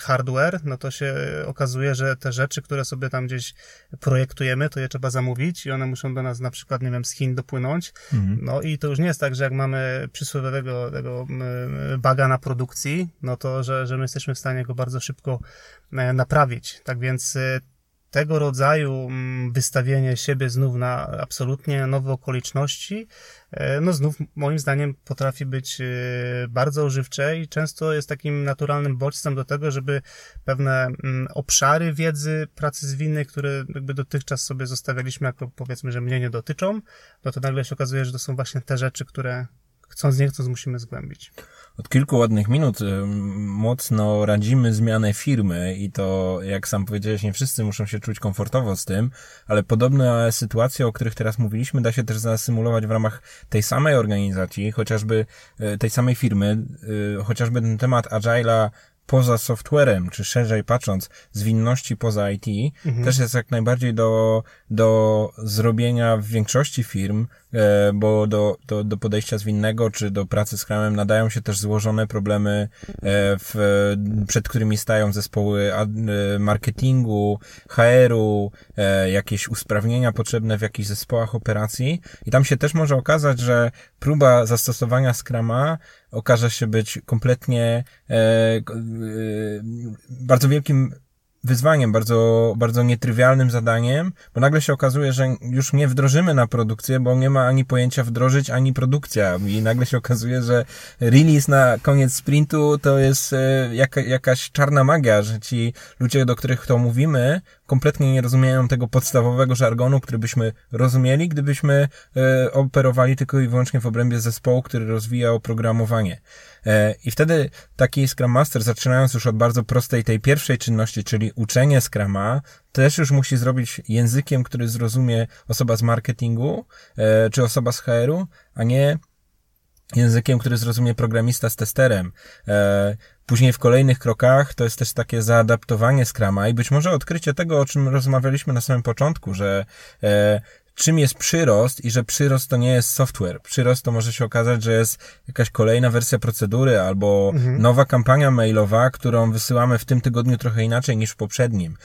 hardware, no to się okazuje, że te rzeczy, które sobie tam gdzieś projektujemy, to je trzeba zamówić i one muszą do nas na przykład, nie wiem, z Chin dopłynąć. Mhm. No i to już nie jest tak, że jak mamy przysłowiowego tego baga na produkcji, no to, że, że my jesteśmy w stanie go bardzo szybko e, naprawić. Tak więc e, tego rodzaju mm, wystawienie siebie znów na absolutnie nowe okoliczności, e, no znów moim zdaniem potrafi być e, bardzo używcze i często jest takim naturalnym bodźcem do tego, żeby pewne mm, obszary wiedzy pracy zwinnej, które jakby dotychczas sobie zostawialiśmy jako powiedzmy, że mnie nie dotyczą, no to nagle się okazuje, że to są właśnie te rzeczy, które chcąc nie chcąc musimy zgłębić. Od kilku ładnych minut y, mocno radzimy zmianę firmy i to, jak sam powiedziałeś, nie wszyscy muszą się czuć komfortowo z tym, ale podobne sytuacje, o których teraz mówiliśmy, da się też zasymulować w ramach tej samej organizacji, chociażby y, tej samej firmy, y, chociażby ten temat Agile'a poza softwarem, czy szerzej patrząc, zwinności poza IT, mhm. też jest jak najbardziej do, do zrobienia w większości firm, bo do, do, do podejścia zwinnego, czy do pracy z Scrumem nadają się też złożone problemy, e, w, przed którymi stają zespoły e, marketingu, HR-u, jakieś usprawnienia potrzebne w jakichś zespołach operacji. I tam się też może okazać, że próba zastosowania Scrama okaże się być kompletnie e, e, bardzo wielkim wyzwaniem, bardzo, bardzo nietrywialnym zadaniem, bo nagle się okazuje, że już nie wdrożymy na produkcję, bo nie ma ani pojęcia wdrożyć, ani produkcja. I nagle się okazuje, że release na koniec sprintu to jest e, jaka, jakaś czarna magia, że ci ludzie, do których to mówimy, kompletnie nie rozumieją tego podstawowego żargonu, który byśmy rozumieli, gdybyśmy e, operowali tylko i wyłącznie w obrębie zespołu, który rozwija oprogramowanie. E, I wtedy taki Scrum Master, zaczynając już od bardzo prostej tej pierwszej czynności, czyli uczenie Scrama, też już musi zrobić językiem, który zrozumie osoba z marketingu, e, czy osoba z HR-u, a nie językiem, który zrozumie programista z testerem. E, później w kolejnych krokach to jest też takie zaadaptowanie Scrama i być może odkrycie tego, o czym rozmawialiśmy na samym początku, że czym jest przyrost i że przyrost to nie jest software. Przyrost to może się okazać, że jest jakaś kolejna wersja procedury albo mhm. nowa kampania mailowa, którą wysyłamy w tym tygodniu trochę inaczej niż w poprzednim.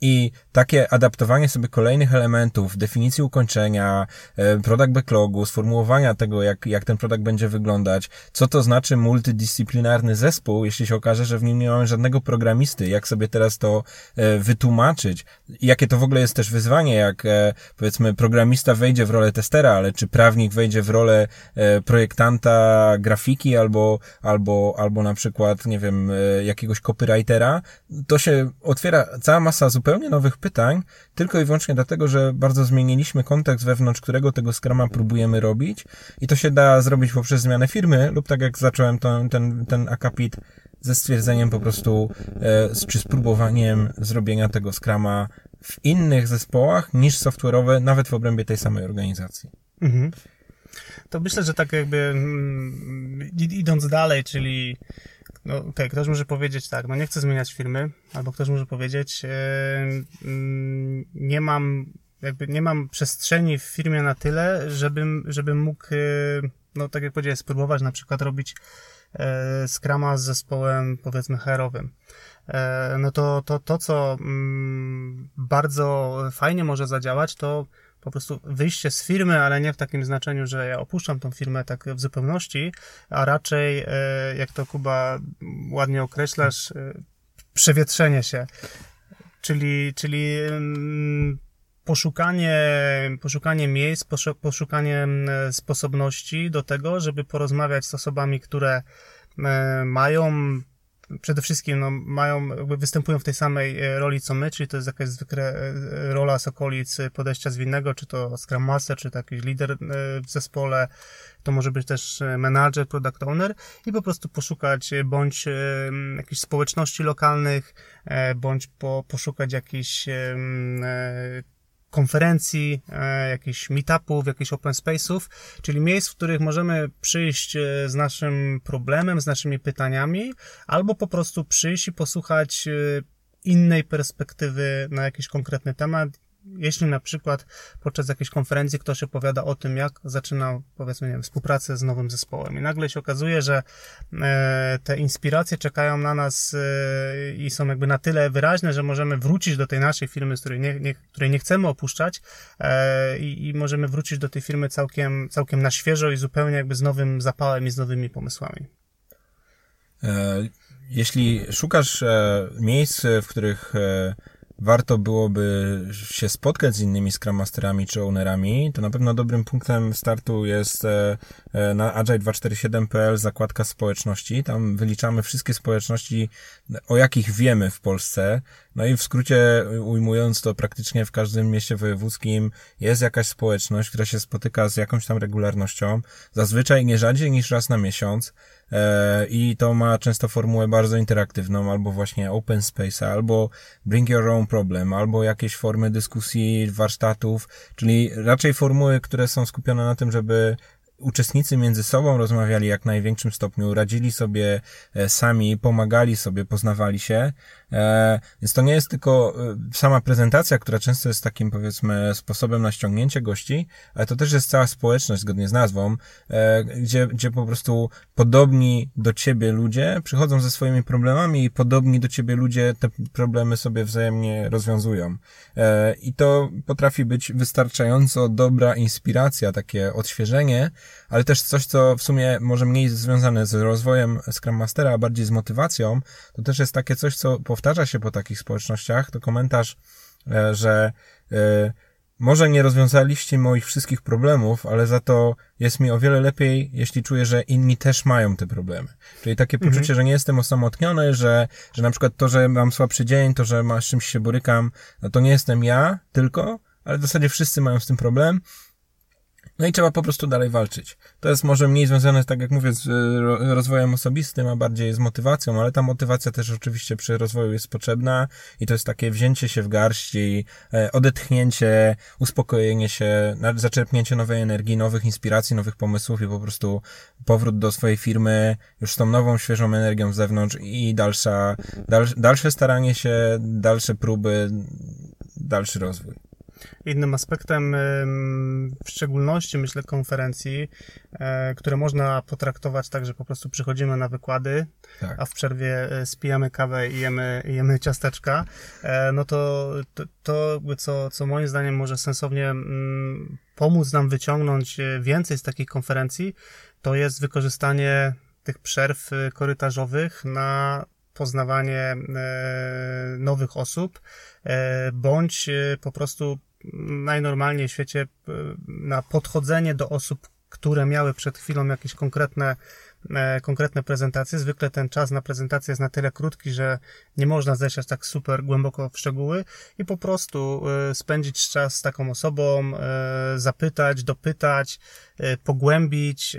I takie adaptowanie sobie kolejnych elementów, definicji ukończenia, e, product backlogu, sformułowania tego, jak, jak ten produkt będzie wyglądać, co to znaczy multidyscyplinarny zespół, jeśli się okaże, że w nim nie mamy żadnego programisty, jak sobie teraz to e, wytłumaczyć, jakie to w ogóle jest też wyzwanie, jak e, powiedzmy programista wejdzie w rolę testera, ale czy prawnik wejdzie w rolę projektanta grafiki albo, albo, albo na przykład, nie wiem, jakiegoś copywritera, to się otwiera cała masa zupełnie nowych pytań, tylko i wyłącznie dlatego, że bardzo zmieniliśmy kontekst, wewnątrz którego tego Scruma próbujemy robić i to się da zrobić poprzez zmianę firmy lub tak jak zacząłem to, ten, ten akapit ze stwierdzeniem po prostu, e, czy spróbowaniem zrobienia tego Scruma w innych zespołach niż software'owe, nawet w obrębie tej samej organizacji. Mhm. To myślę, że tak jakby mm, idąc dalej, czyli no okej, okay, ktoś może powiedzieć tak, no nie chcę zmieniać firmy, albo ktoś może powiedzieć, yy, nie mam, jakby nie mam przestrzeni w firmie na tyle, żebym, żebym mógł, yy, no tak jak powiedziałem, spróbować na przykład robić skrama z zespołem, powiedzmy, herowym. No to, to, to co mm, bardzo fajnie może zadziałać, to po prostu wyjście z firmy, ale nie w takim znaczeniu, że ja opuszczam tą firmę tak w zupełności, a raczej, e, jak to Kuba ładnie określasz, e, przewietrzenie się. Czyli, czyli mm, poszukanie, poszukanie miejsc, poszukanie mm, sposobności do tego, żeby porozmawiać z osobami, które e, mają przede wszystkim no, mają, występują w tej samej e, roli co my, czyli to jest jakaś zwykle e, rola z okolic podejścia zwinnego, czy to Scrum Master, czy to jakiś lider w zespole, to może być też manager, product owner i po prostu poszukać bądź jakichś społeczności lokalnych, bądź po, poszukać jakichś konferencji, e, jakichś meetupów, jakichś open space'ów, czyli miejsc, w których możemy przyjść e, z naszym problemem, z naszymi pytaniami, albo po prostu przyjść i posłuchać e, innej perspektywy na jakiś konkretny temat jeśli na przykład podczas jakiejś konferencji ktoś opowiada o tym, jak zaczynał, powiedzmy, nie wiem, współpracę z nowym zespołem i nagle się okazuje, że e, te inspiracje czekają na nas e, i są jakby na tyle wyraźne, że możemy wrócić do tej naszej firmy, z której nie, nie której nie chcemy opuszczać e, i, i możemy wrócić do tej firmy całkiem, całkiem na świeżo i zupełnie jakby z nowym zapałem i z nowymi pomysłami. Jeśli szukasz miejsc, w których warto byłoby się spotkać z innymi Scrum Masterami czy Ownerami, to na pewno dobrym punktem startu jest e, e, na agile247.pl zakładka społeczności. Tam wyliczamy wszystkie społeczności, o jakich wiemy w Polsce. No i w skrócie ujmując to praktycznie w każdym mieście wojewódzkim jest jakaś społeczność, która się spotyka z jakąś tam regularnością, zazwyczaj nie rzadziej niż raz na miesiąc i to ma często formułę bardzo interaktywną, albo właśnie open space, albo bring your own problem, albo jakieś formy dyskusji, warsztatów, czyli raczej formuły, które są skupione na tym, żeby uczestnicy między sobą rozmawiali jak największym stopniu, radzili sobie e, sami, pomagali sobie, poznawali się. E, więc to nie jest tylko e, sama prezentacja, która często jest takim powiedzmy sposobem na ściągnięcie gości, ale to też jest cała społeczność zgodnie z nazwą, gdzie, gdzie po prostu podobni do ciebie ludzie przychodzą ze swoimi problemami i podobni do ciebie ludzie te problemy sobie wzajemnie rozwiązują. I to potrafi być wystarczająco dobra inspiracja, takie odświeżenie, ale też coś, co w sumie może mniej związane z rozwojem Scrum Mastera, a bardziej z motywacją, to też jest takie coś, co powtarza się po takich społecznościach, to komentarz, e, że e, może nie rozwiązaliście moich wszystkich problemów, ale za to jest mi o wiele lepiej, jeśli czuję, że inni też mają te problemy. Czyli takie mhm. poczucie, że nie jestem osamotniony, że, że na przykład to, że mam słabszy dzień, to, że ma, z czymś się borykam, no to nie jestem ja tylko, ale w zasadzie wszyscy mają z tym problem no i trzeba po prostu dalej walczyć. To jest może mniej związane, tak jak mówię, z e, rozwojem osobistym, a bardziej z motywacją, ale ta motywacja też oczywiście przy rozwoju jest potrzebna i to jest takie wzięcie się w garści, e, odetchnięcie, uspokojenie się, zaczerpnięcie nowej energii, nowych inspiracji, nowych pomysłów i po prostu powrót do swojej firmy już z tą nową, świeżą energią z zewnątrz i dalsza, dalsze staranie się, dalsze próby, dalszy rozwój. Innym aspektem, w szczególności myślę konferencji, e, które można potraktować tak, że po prostu przychodzimy na wykłady, tak. a w przerwie e, spijamy kawę i jemy, jemy ciasteczka, e, no to to, to co, co moim zdaniem może sensownie mm, pomóc nam wyciągnąć więcej z takich konferencji, to jest wykorzystanie tych przerw korytarzowych na poznawanie nowych osób, bądź po prostu najnormalniej w świecie e, na podchodzenie do osób, które miały przed chwilą jakieś konkretne konkretne prezentacje. Zwykle ten czas na prezentację jest na tyle krótki, że nie można zejść aż tak super głęboko w szczegóły i po prostu e, spędzić czas z taką osobą, e, zapytać, dopytać, pogłębić,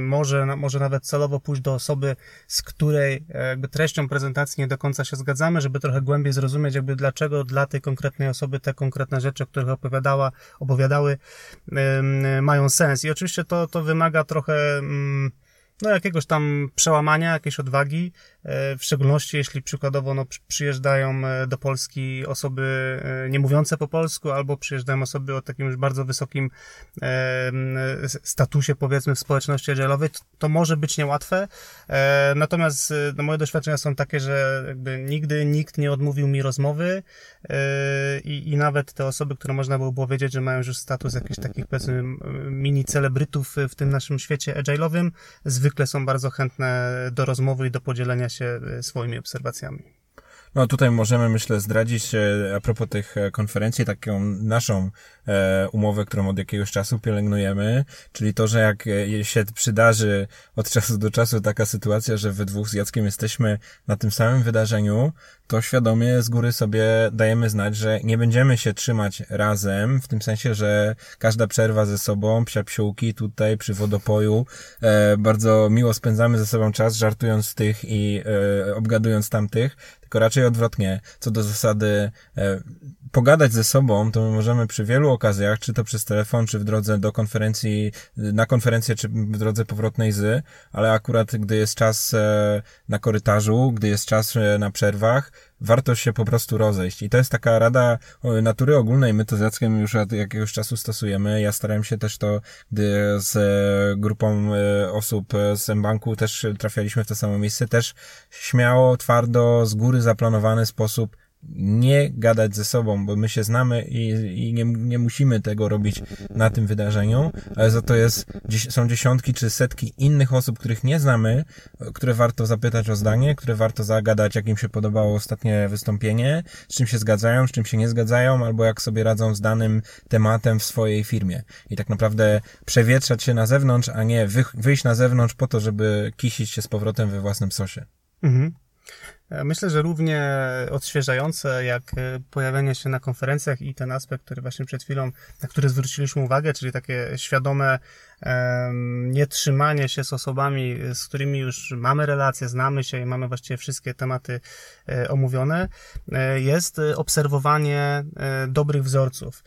może, może nawet celowo pójść do osoby, z której jakby treścią prezentacji nie do końca się zgadzamy, żeby trochę głębiej zrozumieć, jakby dlaczego dla tej konkretnej osoby te konkretne rzeczy, o których opowiadała, opowiadały, mają sens. I oczywiście to, to wymaga trochę, mm, no, jakiegoś tam przełamania, jakiejś odwagi, w szczególności jeśli przykładowo no, przyjeżdżają do Polski osoby nie mówiące po polsku, albo przyjeżdżają osoby o takim już bardzo wysokim statusie, powiedzmy, w społeczności agile'owej, to może być niełatwe. Natomiast no, moje doświadczenia są takie, że jakby nigdy nikt nie odmówił mi rozmowy i, i nawet te osoby, które można było powiedzieć, że mają już status jakichś takich, powiedzmy, mini celebrytów w tym naszym świecie agile'owym, zwykle są bardzo chętne do rozmowy i do podzielenia się swoimi obserwacjami. No tutaj możemy, myślę, zdradzić e, a propos tych e, konferencji taką naszą e, umowę, którą od jakiegoś czasu pielęgnujemy, czyli to, że jak się przydarzy od czasu do czasu taka sytuacja, że we dwóch z Jackiem jesteśmy na tym samym wydarzeniu, to świadomie z góry sobie dajemy znać, że nie będziemy się trzymać razem, w tym sensie, że każda przerwa ze sobą, psia psiółki tutaj przy wodopoju, e, bardzo miło spędzamy ze sobą czas, żartując z tych i e, obgadując tamtych, tylko raczej odwrotnie, co do zasady e, pogadać ze sobą, to my możemy przy wielu okazjach, czy to przez telefon, czy w drodze do konferencji, na konferencję, czy w drodze powrotnej z, ale akurat gdy jest czas e, na korytarzu, gdy jest czas e, na przerwach, warto się po prostu rozejść. I to jest taka rada natury ogólnej. My to z Jackiem już od jakiegoś czasu stosujemy. Ja starałem się też to, gdy z e, grupą osób z M-Banku też trafialiśmy w to samo miejsce, też śmiało, twardo, z góry zaplanowany sposób nie gadać ze sobą, bo my się znamy i, i nie, nie musimy tego robić na tym wydarzeniu, ale za to jest, są dziesiątki czy setki innych osób, których nie znamy, które warto zapytać o zdanie, które warto zagadać, jak im się podobało ostatnie wystąpienie, z czym się zgadzają, z czym się nie zgadzają, albo jak sobie radzą z danym tematem w swojej firmie. I tak naprawdę przewietrzać się na zewnątrz, a nie wyjść na zewnątrz po to, żeby kisić się z powrotem we własnym sosie. Mhm. Myślę, że równie odświeżające jak e, pojawienie się na konferencjach i ten aspekt, który właśnie przed chwilą, na który zwróciliśmy uwagę, czyli takie świadome nietrzymanie się z osobami, z którymi już mamy relacje, znamy się i mamy właściwie wszystkie tematy e, omówione, e, jest obserwowanie e, dobrych wzorców.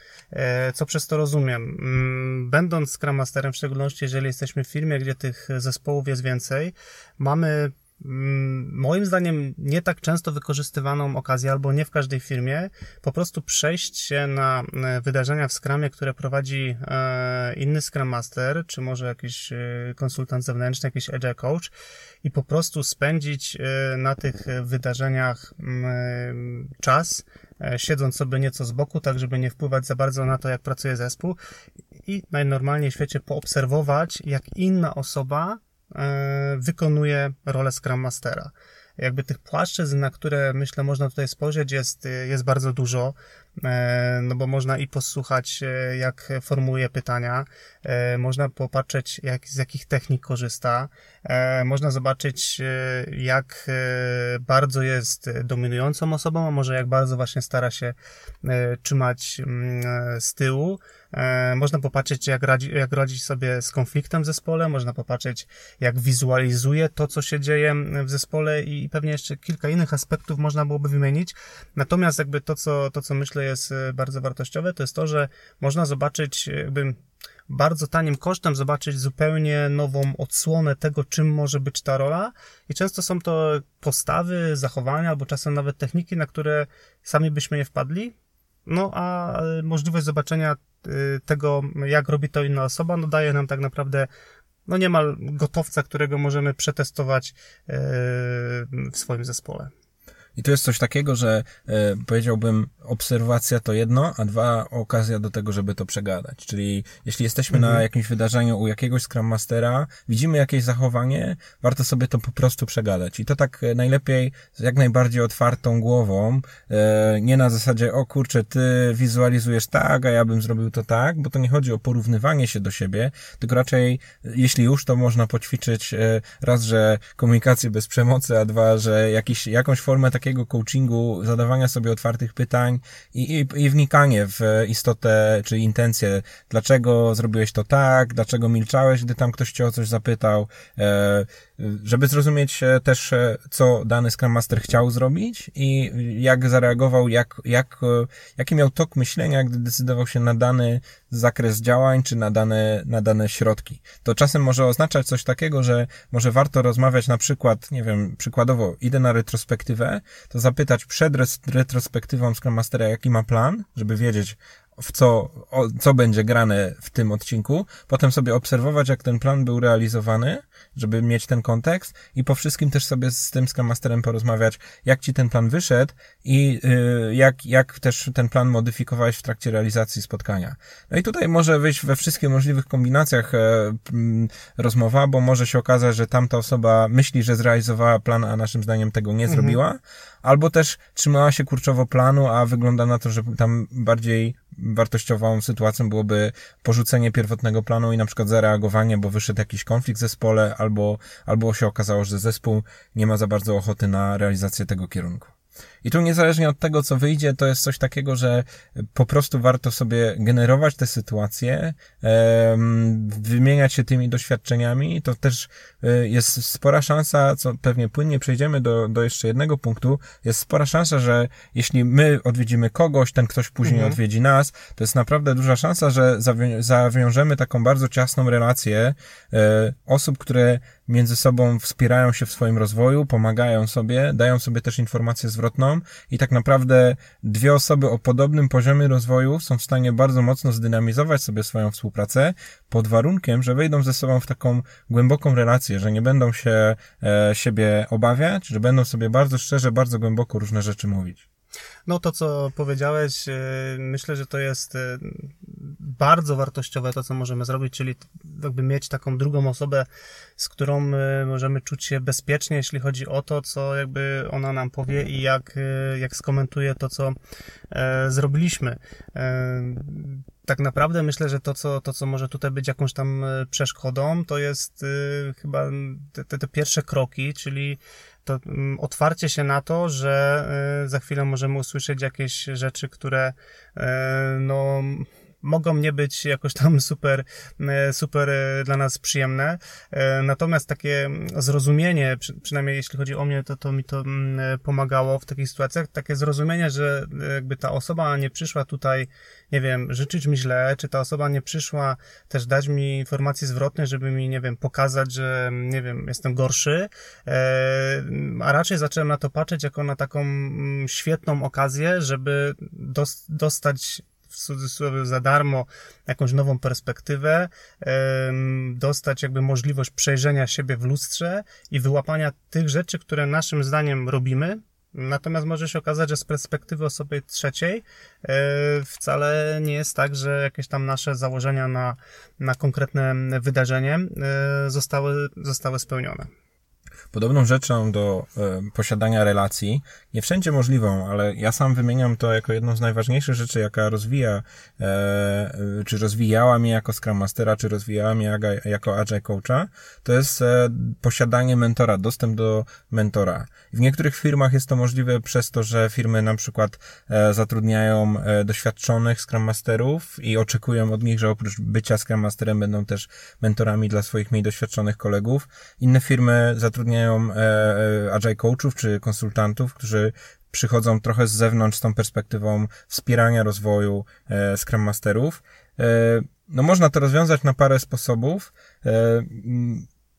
Co przez to rozumiem? Mm, będąc Scrum Masterem, w szczególności jeżeli jesteśmy w firmie, gdzie tych zespołów jest więcej, mamy moim zdaniem nie tak często wykorzystywaną okazję, albo nie w każdej firmie, po prostu przejść się na e, wydarzenia w Scrumie, które prowadzi e, inny Scrum Master, czy może jakiś e, konsultant zewnętrzny, jakiś Agile Coach i po prostu spędzić na tych wydarzeniach mm, czas, siedząc sobie nieco z boku, tak żeby nie wpływać za bardzo na to, jak pracuje zespół i najnormalniej w świecie poobserwować, jak inna osoba wykonuje rolę Scrum Mastera. Jakby tych płaszczyzn, na które myślę można tutaj spojrzeć, jest, jest bardzo dużo. E, no bo można i posłuchać, e, jak formułuje pytania, e, można popatrzeć, jak, z jakich technik korzysta, można zobaczyć, jak bardzo jest dominującą osobą, a może jak bardzo właśnie stara się trzymać mm, z tyłu. Można popatrzeć, jak, radzi, jak radzić sobie z konfliktem w zespole, można popatrzeć, jak wizualizuje to, co się dzieje w zespole i pewnie jeszcze kilka innych aspektów można byłoby wymienić. Natomiast jakby to, co, to, co myślę jest e, bardzo wartościowe, to jest to, że można zobaczyć jakby bardzo tanim kosztem zobaczyć zupełnie nową odsłonę tego, czym może być ta rola. I często są to postawy, zachowania, albo czasem nawet techniki, na które sami byśmy nie wpadli. No a możliwość zobaczenia e, tego, jak robi to inna osoba, no daje nam tak naprawdę no niemal gotowca, którego możemy przetestować e, w swoim zespole. I to jest coś takiego, że e, powiedziałbym, obserwacja to jedno, a dwa, okazja do tego, żeby to przegadać. Czyli jeśli jesteśmy mhm. na jakimś wydarzeniu u jakiegoś Scrum Mastera, widzimy jakieś zachowanie, warto sobie to po prostu przegadać. I to tak e, najlepiej z jak najbardziej otwartą głową, e, nie na zasadzie, o kurczę, ty wizualizujesz tak, a ja bym zrobił to tak, bo to nie chodzi o porównywanie się do siebie, tylko raczej, jeśli już, to można poćwiczyć e, raz, że komunikację bez przemocy, a dwa, że jakiś, jakąś formę tak takiego coachingu, zadawania sobie otwartych pytań i, i, i wnikanie w istotę czy intencję, dlaczego zrobiłeś to tak, dlaczego milczałeś, gdy tam ktoś cię o coś zapytał, e, żeby zrozumieć e, też, e, co dany Scrum Master chciał zrobić i jak zareagował, jak, jak, e, jaki miał tok myślenia, gdy decydował się na dany zakres działań, czy na dane, na dane środki. To czasem może oznaczać coś takiego, że może warto rozmawiać na przykład, nie wiem, przykładowo idę na retrospektywę, to zapytać przed retrospektywą Scrum Mastera, jaki ma plan, żeby wiedzieć, w co, o, co będzie grane w tym odcinku, potem sobie obserwować, jak ten plan był realizowany, żeby mieć ten kontekst i po wszystkim też sobie z tym Scrum Masterem porozmawiać, jak ci ten plan wyszedł i y, jak, jak też ten plan modyfikowałeś w trakcie realizacji spotkania. No i tutaj może wyjść we wszystkich możliwych kombinacjach e, rozmowa, bo może się okazać, że tamta osoba myśli, że zrealizowała plan, a naszym zdaniem tego nie mhm. zrobiła, albo też trzymała się kurczowo planu, a wygląda na to, że tam bardziej wartościową sytuacją byłoby porzucenie pierwotnego planu i na przykład zareagowanie, bo wyszedł jakiś konflikt w zespole, albo, albo się okazało, że zespół nie ma za bardzo ochoty na realizację tego kierunku. I tu niezależnie od tego, co wyjdzie, to jest coś takiego, że po prostu warto sobie generować te sytuacje, wymieniać się tymi doświadczeniami. To też e, jest spora szansa, co pewnie płynnie przejdziemy do, do jeszcze jednego punktu, jest spora szansa, że jeśli my odwiedzimy kogoś, ten ktoś później mhm. odwiedzi nas, to jest naprawdę duża szansa, że zawiążemy taką bardzo ciasną relację e, osób, które między sobą wspierają się w swoim rozwoju, pomagają sobie, dają sobie też informację zwrotną i tak naprawdę dwie osoby o podobnym poziomie rozwoju są w stanie bardzo mocno zdynamizować sobie swoją współpracę pod warunkiem, że wejdą ze sobą w taką głęboką relację, że nie będą się e, siebie obawiać, że będą sobie bardzo szczerze, bardzo głęboko różne rzeczy mówić. No to, co powiedziałeś, e, myślę, że to jest e, bardzo wartościowe to, co możemy zrobić, czyli jakby mieć taką drugą osobę, z którą e, możemy czuć się bezpiecznie, jeśli chodzi o to, co jakby ona nam powie i jak, jak skomentuje to, co zrobiliśmy. Tak naprawdę myślę, że to co, to, co może tutaj być jakąś tam przeszkodą, to jest chyba te, te pierwsze kroki, czyli to mm, otwarcie się na to, że y, za chwilę możemy usłyszeć jakieś rzeczy, które y, no mogą nie być jakoś tam super, e, super dla nas przyjemne. Natomiast takie zrozumienie, przynajmniej jeśli chodzi o mnie, to, to mi to mm, pomagało w takich sytuacjach, takie zrozumienie, że jakby ta osoba nie przyszła tutaj, nie wiem, życzyć mi źle, czy ta osoba nie przyszła też dać mi informacje zwrotne, żeby mi, nie wiem, pokazać, że, nie wiem, jestem gorszy, a raczej zacząłem na to patrzeć jako na taką mm, świetną okazję, żeby dostać w cudzysłowie za darmo jakąś nową perspektywę, dostać jakby możliwość przejrzenia siebie w lustrze i wyłapania tych rzeczy, które naszym zdaniem robimy, Natomiast może się okazać, że z perspektywy osoby trzeciej e, wcale nie jest tak, że jakieś tam nasze założenia na, na konkretne wydarzenie e, zostały, zostały spełnione. Podobną rzeczą do e, posiadania relacji, nie wszędzie możliwą, ale ja sam wymieniam to jako jedną z najważniejszych rzeczy, jaka rozwija, e, czy rozwijała mnie jako Scrum Mastera, czy rozwijała mnie jako Agile Coacha, to jest e, posiadanie mentora, dostęp do mentora. W niektórych firmach jest to możliwe przez to, że firmy na przykład e, zatrudniają e, doświadczonych Scrum Masterów i oczekują od nich, że oprócz bycia Scrum Masterem będą też mentorami dla swoich mniej doświadczonych kolegów. Inne firmy zatrudniają zatrudniają e, e, agile coachów czy konsultantów, którzy przychodzą trochę z zewnątrz z tą perspektywą wspierania rozwoju e, Scrum Masterów. No można to rozwiązać na parę sposobów.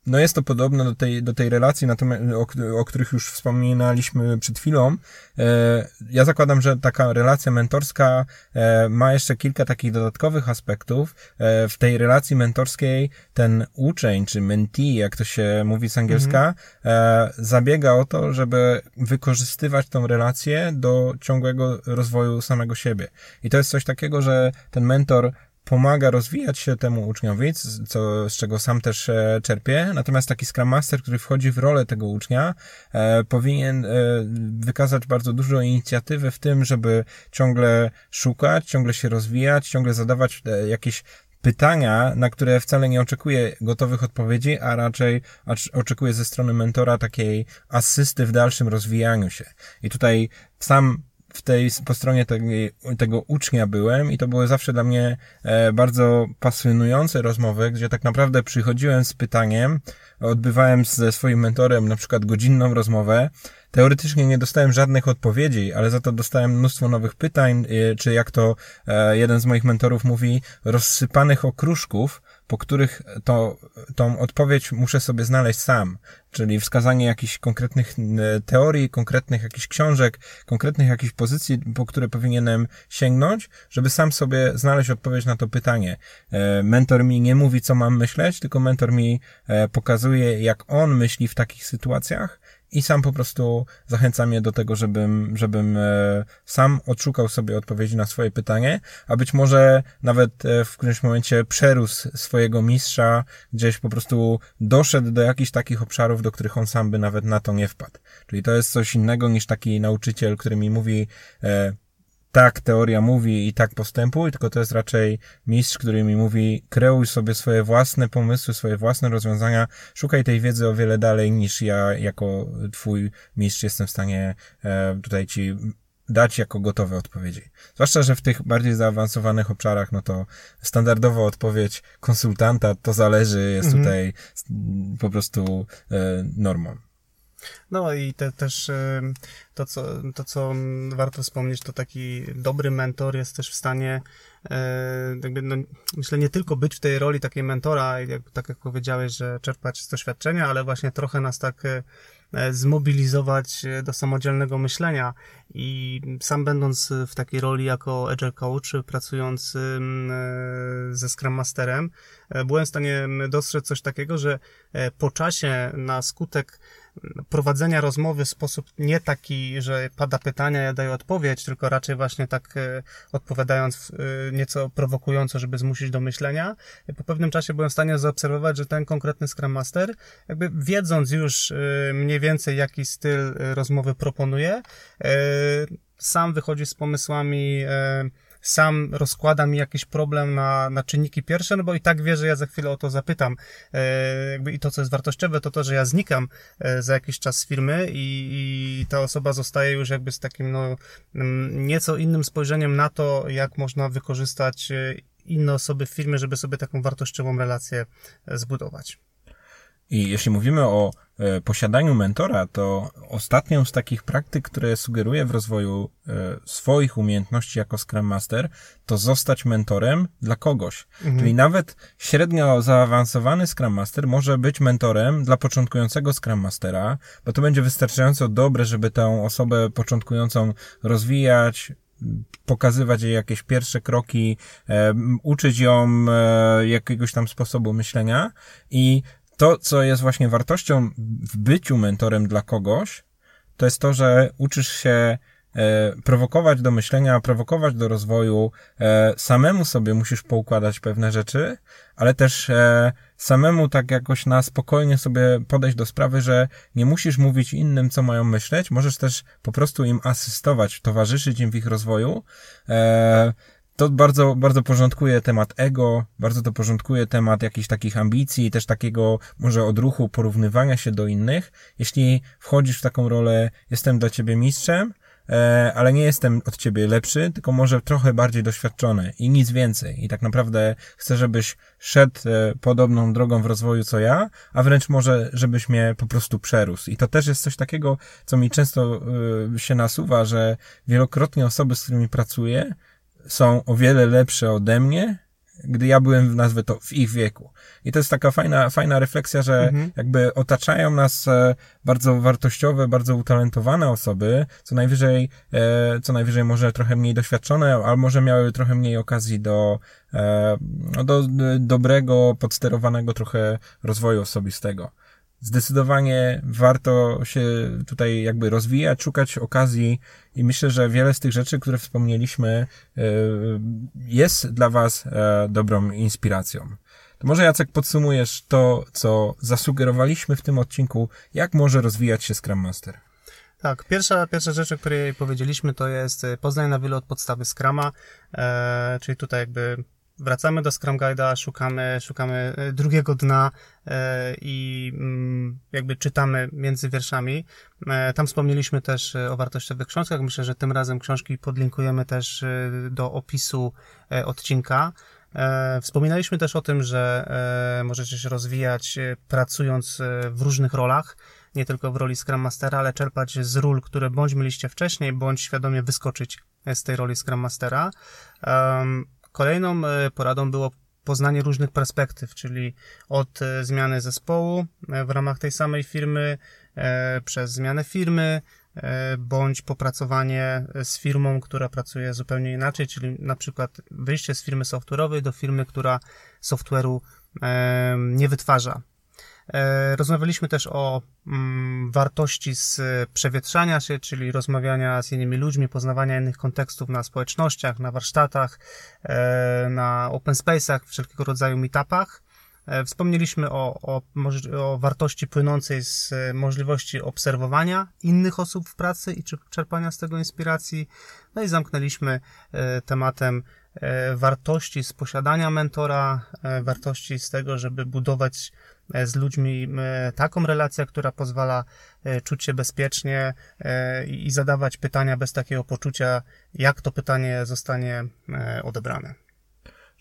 No jest to podobne do tej, do tej relacji, o, o których już wspominaliśmy przed chwilą. E, ja zakładam, że taka relacja mentorska e, ma jeszcze kilka takich dodatkowych aspektów. E, w tej relacji mentorskiej ten uczeń, czy mentee, jak to się mówi z angielska, mhm. zabiega o to, żeby wykorzystywać tą relację do ciągłego rozwoju samego siebie. I to jest coś takiego, że ten mentor pomaga rozwijać się temu uczniowi, co, z czego sam też e, czerpię. Natomiast taki Scrum Master, który wchodzi w rolę tego ucznia, e, powinien e, wykazać bardzo dużo inicjatywy w tym, żeby ciągle szukać, ciągle się rozwijać, ciągle zadawać e, jakieś pytania, na które wcale nie oczekuje gotowych odpowiedzi, a raczej oczekuje ze strony mentora takiej asysty w dalszym rozwijaniu się. I tutaj sam w tej, po stronie tego, tego ucznia byłem i to były zawsze dla mnie e, bardzo pasjonujące rozmowy, gdzie tak naprawdę przychodziłem z pytaniem, odbywałem ze swoim mentorem na przykład godzinną rozmowę, Teoretycznie nie dostałem żadnych odpowiedzi, ale za to dostałem mnóstwo nowych pytań, y, czy jak to e, jeden z moich mentorów mówi, rozsypanych okruszków, po których to, tą odpowiedź muszę sobie znaleźć sam. Czyli wskazanie jakichś konkretnych teorii, konkretnych jakichś książek, konkretnych jakichś pozycji, po które powinienem sięgnąć, żeby sam sobie znaleźć odpowiedź na to pytanie. E, mentor mi nie mówi, co mam myśleć, tylko mentor mi e, pokazuje, jak on myśli w takich sytuacjach i sam po prostu zachęca mnie do tego, żebym, żebym e, sam odszukał sobie odpowiedzi na swoje pytanie, a być może nawet e, w którymś momencie przerósł swojego mistrza, gdzieś po prostu doszedł do jakichś takich obszarów, do których on sam by nawet na to nie wpadł. Czyli to jest coś innego niż taki nauczyciel, który mi mówi, e, tak teoria mówi i tak postępuj, tylko to jest raczej mistrz, który mi mówi, kreuj sobie swoje własne pomysły, swoje własne rozwiązania, szukaj tej wiedzy o wiele dalej niż ja jako twój mistrz jestem w stanie e, tutaj ci dać jako gotowe odpowiedzi. Zwłaszcza, że w tych bardziej zaawansowanych obszarach, no to standardowa odpowiedź konsultanta, to zależy, jest mhm. tutaj po prostu e, normą. No i te, też to co, to, co warto wspomnieć, to taki dobry mentor jest też w stanie e, jakby, no, myślę, nie tylko być w tej roli takiej mentora, jak, tak jak powiedziałeś, że czerpać z doświadczenia, ale właśnie trochę nas tak e, zmobilizować do samodzielnego myślenia. I sam będąc w takiej roli jako agile coach, pracując e, ze Scrum Masterem, byłem w stanie dostrzec coś takiego, że po czasie na skutek prowadzenia rozmowy w sposób nie taki, że pada pytania, ja daję odpowiedź, tylko raczej właśnie tak e, odpowiadając e, nieco prowokująco, żeby zmusić do myślenia. Po pewnym czasie byłem w stanie zaobserwować, że ten konkretny Scrum Master, jakby wiedząc już e, mniej więcej jaki styl rozmowy proponuje, sam wychodzi z pomysłami sam rozkłada mi jakiś problem na, na czynniki pierwsze, no bo i tak wie, że ja za chwilę o to zapytam. E, jakby I to, co jest wartościowe, to to, że ja znikam e, za jakiś czas z firmy i, i ta osoba zostaje już jakby z takim no, mm, nieco innym spojrzeniem na to, jak można wykorzystać e, inne osoby w firmie, żeby sobie taką wartościową relację e, zbudować. I jeśli mówimy o e, posiadaniu mentora, to ostatnią z takich praktyk, które sugeruję w rozwoju e, swoich umiejętności jako Scrum Master, to zostać mentorem dla kogoś. Mhm. Czyli nawet średnio zaawansowany Scrum Master może być mentorem dla początkującego Scrum Mastera, bo to będzie wystarczająco dobre, żeby tę osobę początkującą rozwijać, pokazywać jej jakieś pierwsze kroki, e, uczyć ją e, jakiegoś tam sposobu myślenia i to, co jest właśnie wartością w byciu mentorem dla kogoś, to jest to, że uczysz się e, prowokować do myślenia, prowokować do rozwoju, e, samemu sobie musisz poukładać pewne rzeczy, ale też e, samemu tak jakoś na spokojnie sobie podejść do sprawy, że nie musisz mówić innym, co mają myśleć, możesz też po prostu im asystować, towarzyszyć im w ich rozwoju, e, to bardzo, bardzo porządkuje temat ego, bardzo to porządkuje temat jakichś takich ambicji, też takiego może odruchu porównywania się do innych. Jeśli wchodzisz w taką rolę, jestem dla ciebie mistrzem, e, ale nie jestem od ciebie lepszy, tylko może trochę bardziej doświadczony i nic więcej. I tak naprawdę chcę, żebyś szedł e, podobną drogą w rozwoju co ja, a wręcz może, żebyś mnie po prostu przerósł. I to też jest coś takiego, co mi często e, się nasuwa, że wielokrotnie osoby, z którymi pracuję, są o wiele lepsze ode mnie, gdy ja byłem, nazwę to, w ich wieku. I to jest taka fajna, fajna refleksja, że mhm. jakby otaczają nas e, bardzo wartościowe, bardzo utalentowane osoby, co najwyżej, e, co najwyżej może trochę mniej doświadczone, ale może miały trochę mniej okazji do, e, no, do dobrego, podsterowanego trochę rozwoju osobistego zdecydowanie warto się tutaj jakby rozwijać, szukać okazji i myślę, że wiele z tych rzeczy, które wspomnieliśmy, e, jest dla Was e, dobrą inspiracją. To może Jacek podsumujesz to, co zasugerowaliśmy w tym odcinku, jak może rozwijać się Scrum Master. Tak, pierwsza, pierwsza rzecz, o której powiedzieliśmy, to jest poznaj na wiele od podstawy Scrama, e, czyli tutaj jakby wracamy do Scrum Guide'a, szukamy, szukamy e, drugiego dna e, i mm, jakby czytamy między wierszami. E, tam wspomnieliśmy też o wartościowych książkach. Myślę, że tym razem książki podlinkujemy też do opisu odcinka. Wspominaliśmy też o tym, że możecie się rozwijać pracując w różnych rolach, nie tylko w roli Scrum Mastera, ale czerpać z ról, które bądź mieliście wcześniej, bądź świadomie wyskoczyć z tej roli Scrum Mastera. Kolejną e, poradą było poznanie różnych perspektyw, czyli od e, zmiany zespołu e, w ramach tej samej firmy, przez zmianę firmy, bądź popracowanie z firmą, która pracuje zupełnie inaczej, czyli na przykład wyjście z firmy software'owej do firmy, która software'u nie wytwarza. E, rozmawialiśmy też o mm, wartości z przewietrzania się, czyli rozmawiania z innymi ludźmi, poznawania innych kontekstów na społecznościach, na warsztatach, e, na open space'ach, wszelkiego rodzaju meetupach. E, wspomnieliśmy o, o, o wartości płynącej z możliwości obserwowania innych osób w pracy i czerpania z tego inspiracji. No i zamknęliśmy tematem wartości z posiadania mentora, wartości z tego, żeby budować E, z ludźmi e, taką relację, która pozwala e, czuć się bezpiecznie i zadawać pytania bez takiego poczucia, jak to pytanie zostanie odebrane.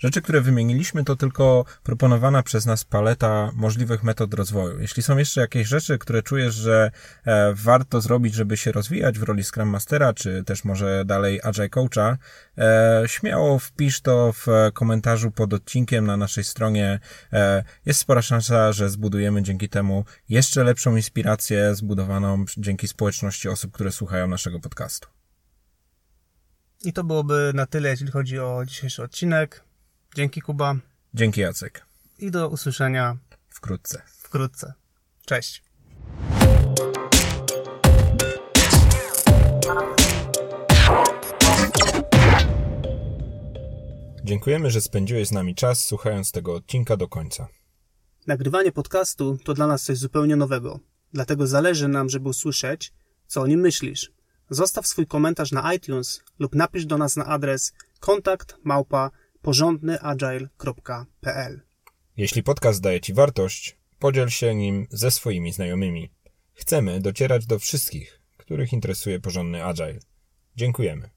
Rzeczy, które wymieniliśmy, to tylko proponowana przez nas paleta możliwych metod rozwoju. Jeśli są jeszcze jakieś rzeczy, które czujesz, że e, warto zrobić, żeby się rozwijać w roli Scrum Mastera, czy też może dalej Agile Coacha, e, śmiało wpisz to w komentarzu pod odcinkiem na naszej stronie. E, jest spora szansa, że zbudujemy dzięki temu jeszcze lepszą inspirację zbudowaną dzięki społeczności osób, które słuchają naszego podcastu. I to byłoby na tyle, jeśli chodzi o dzisiejszy odcinek. Dzięki Kuba. Dzięki Jacek. I do usłyszenia wkrótce. Wkrótce. Cześć. Dziękujemy, że spędziłeś z nami czas słuchając tego odcinka do końca. Nagrywanie podcastu to dla nas coś zupełnie nowego. Dlatego zależy nam, żeby usłyszeć, co o nim myślisz. Zostaw swój komentarz na iTunes lub napisz do nas na adres kontakt małpa porządnyagile.pl. Jeśli podcast daje Ci wartość, podziel się nim ze swoimi znajomymi. Chcemy docierać do wszystkich, których interesuje porządny agile. Dziękujemy.